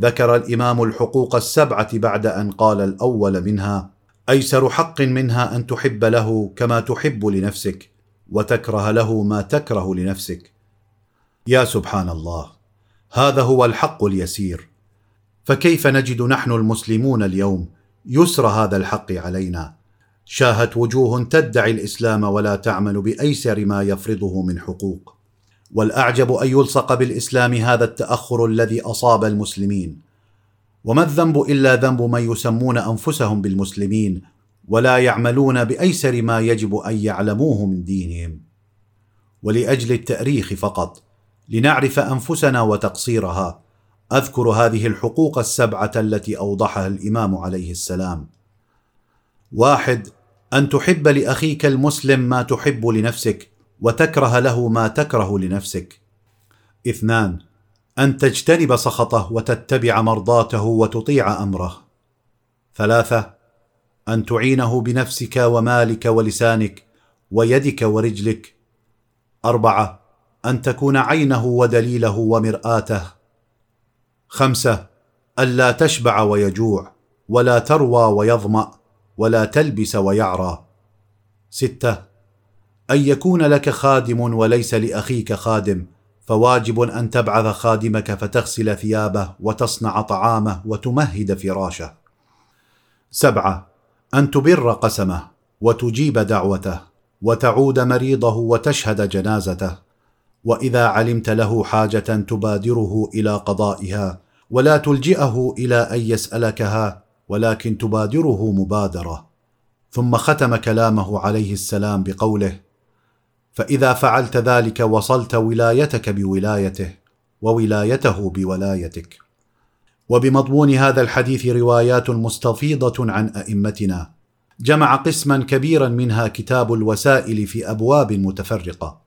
ذكر الإمام الحقوق السبعة بعد أن قال الأول منها أيسر حق منها أن تحب له كما تحب لنفسك وتكره له ما تكره لنفسك. يا سبحان الله هذا هو الحق اليسير. فكيف نجد نحن المسلمون اليوم يسر هذا الحق علينا؟ شاهت وجوه تدعي الإسلام ولا تعمل بأيسر ما يفرضه من حقوق. والأعجب أن يلصق بالإسلام هذا التأخر الذي أصاب المسلمين. وما الذنب إلا ذنب من يسمون أنفسهم بالمسلمين ولا يعملون بأيسر ما يجب أن يعلموه من دينهم. ولأجل التأريخ فقط لنعرف أنفسنا وتقصيرها. أذكر هذه الحقوق السبعة التي أوضحها الإمام عليه السلام. واحد أن تحب لأخيك المسلم ما تحب لنفسك وتكره له ما تكره لنفسك. اثنان أن تجتنب سخطه وتتبع مرضاته وتطيع أمره. ثلاثة أن تعينه بنفسك ومالك ولسانك ويدك ورجلك. أربعة أن تكون عينه ودليله ومرآته. خمسة الا تشبع ويجوع ولا تروى ويظمأ ولا تلبس ويعرى. ستة أن يكون لك خادم وليس لأخيك خادم فواجب أن تبعث خادمك فتغسل ثيابه وتصنع طعامه وتمهد فراشه. سبعة أن تبر قسمه وتجيب دعوته وتعود مريضه وتشهد جنازته. وإذا علمت له حاجة تبادره إلى قضائها ولا تلجئه إلى أن يسألكها ولكن تبادره مبادرة. ثم ختم كلامه عليه السلام بقوله فإذا فعلت ذلك وصلت ولايتك بولايته وولايته بولايتك. وبمضمون هذا الحديث روايات مستفيضة عن أئمتنا. جمع قسما كبيرا منها كتاب الوسائل في أبواب متفرقة.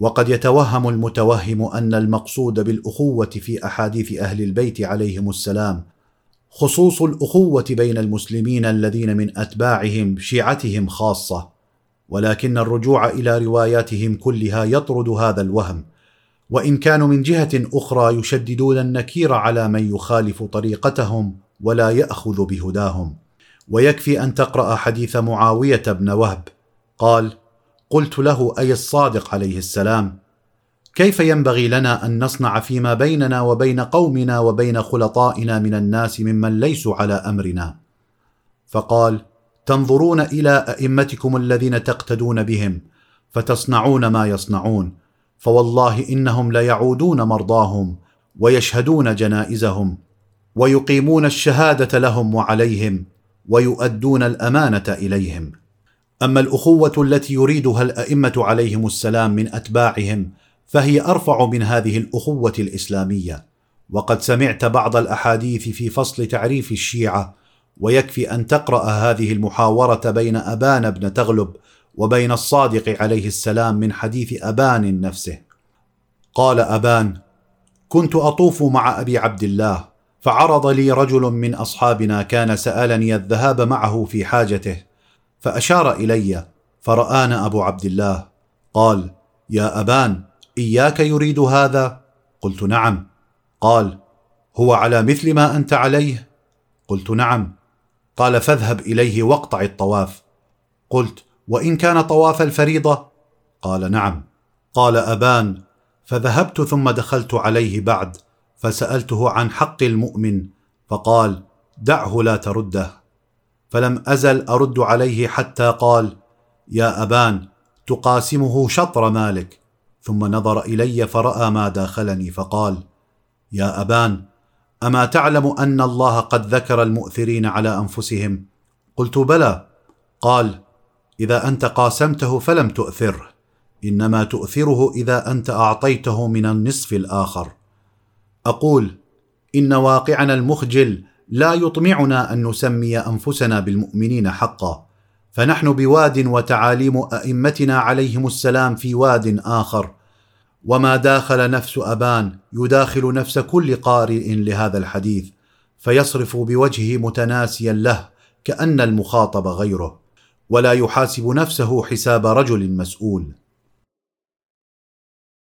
وقد يتوهم المتوهم أن المقصود بالأخوة في أحاديث أهل البيت عليهم السلام خصوص الأخوة بين المسلمين الذين من أتباعهم شيعتهم خاصة ولكن الرجوع إلى رواياتهم كلها يطرد هذا الوهم. وإن كانوا من جهة أخرى يشددون النكير على من يخالف طريقتهم ولا يأخذ بهداهم. ويكفي أن تقرأ حديث معاوية بن وهب قال قلت له أي الصادق عليه السلام؟ كيف ينبغي لنا أن نصنع فيما بيننا وبين قومنا وبين خلطائنا من الناس ممن ليسوا على أمرنا؟ فقال تنظرون إلى أئمتكم الذين تقتدون بهم فتصنعون ما يصنعون فوالله إنهم ليعودون مرضاهم ويشهدون جنائزهم ويقيمون الشهادة لهم وعليهم ويؤدون الأمانة إليهم. أما الأخوة التي يريدها الأئمة عليهم السلام من أتباعهم فهي أرفع من هذه الأخوة الإسلامية. وقد سمعت بعض الأحاديث في فصل تعريف الشيعة ويكفي أن تقرأ هذه المحاورة بين أبان بن تغلب وبين الصادق عليه السلام من حديث أبان نفسه. قال أبان كنت أطوف مع أبي عبد الله فعرض لي رجل من أصحابنا كان سألني الذهاب معه في حاجته فأشار إلي فرآنا أبو عبد الله قال يا أبان إياك يريد هذا؟ قلت نعم. قال هو على مثل ما أنت عليه. قلت نعم. قال فاذهب إليه واقطع الطواف. قلت وإن كان طواف الفريضة؟ قال نعم. قال أبان فذهبت ثم دخلت عليه بعد فسألته عن حق المؤمن فقال دعه لا ترده. فلم أزل أرد عليه حتى قال يا أبان تقاسمه شطر مالك. ثم نظر إلي فرأى ما داخلني فقال يا أبان أما تعلم أن الله قد ذكر المؤثرين على أنفسهم؟ قلت بلى. قال إذا أنت قاسمته فلم تؤثره إنما تؤثره إذا أنت أعطيته من النصف الآخر. أقول إن واقعنا المخجل لا يطمعنا أن نسمي أنفسنا بالمؤمنين حقا فنحن بواد وتعاليم أئمتنا عليهم السلام في واد آخر. وما داخل نفس أبان يداخل نفس كل قارئ لهذا الحديث فيصرف بوجهه متناسيا له كأن المخاطب غيره ولا يحاسب نفسه حساب رجل مسؤول.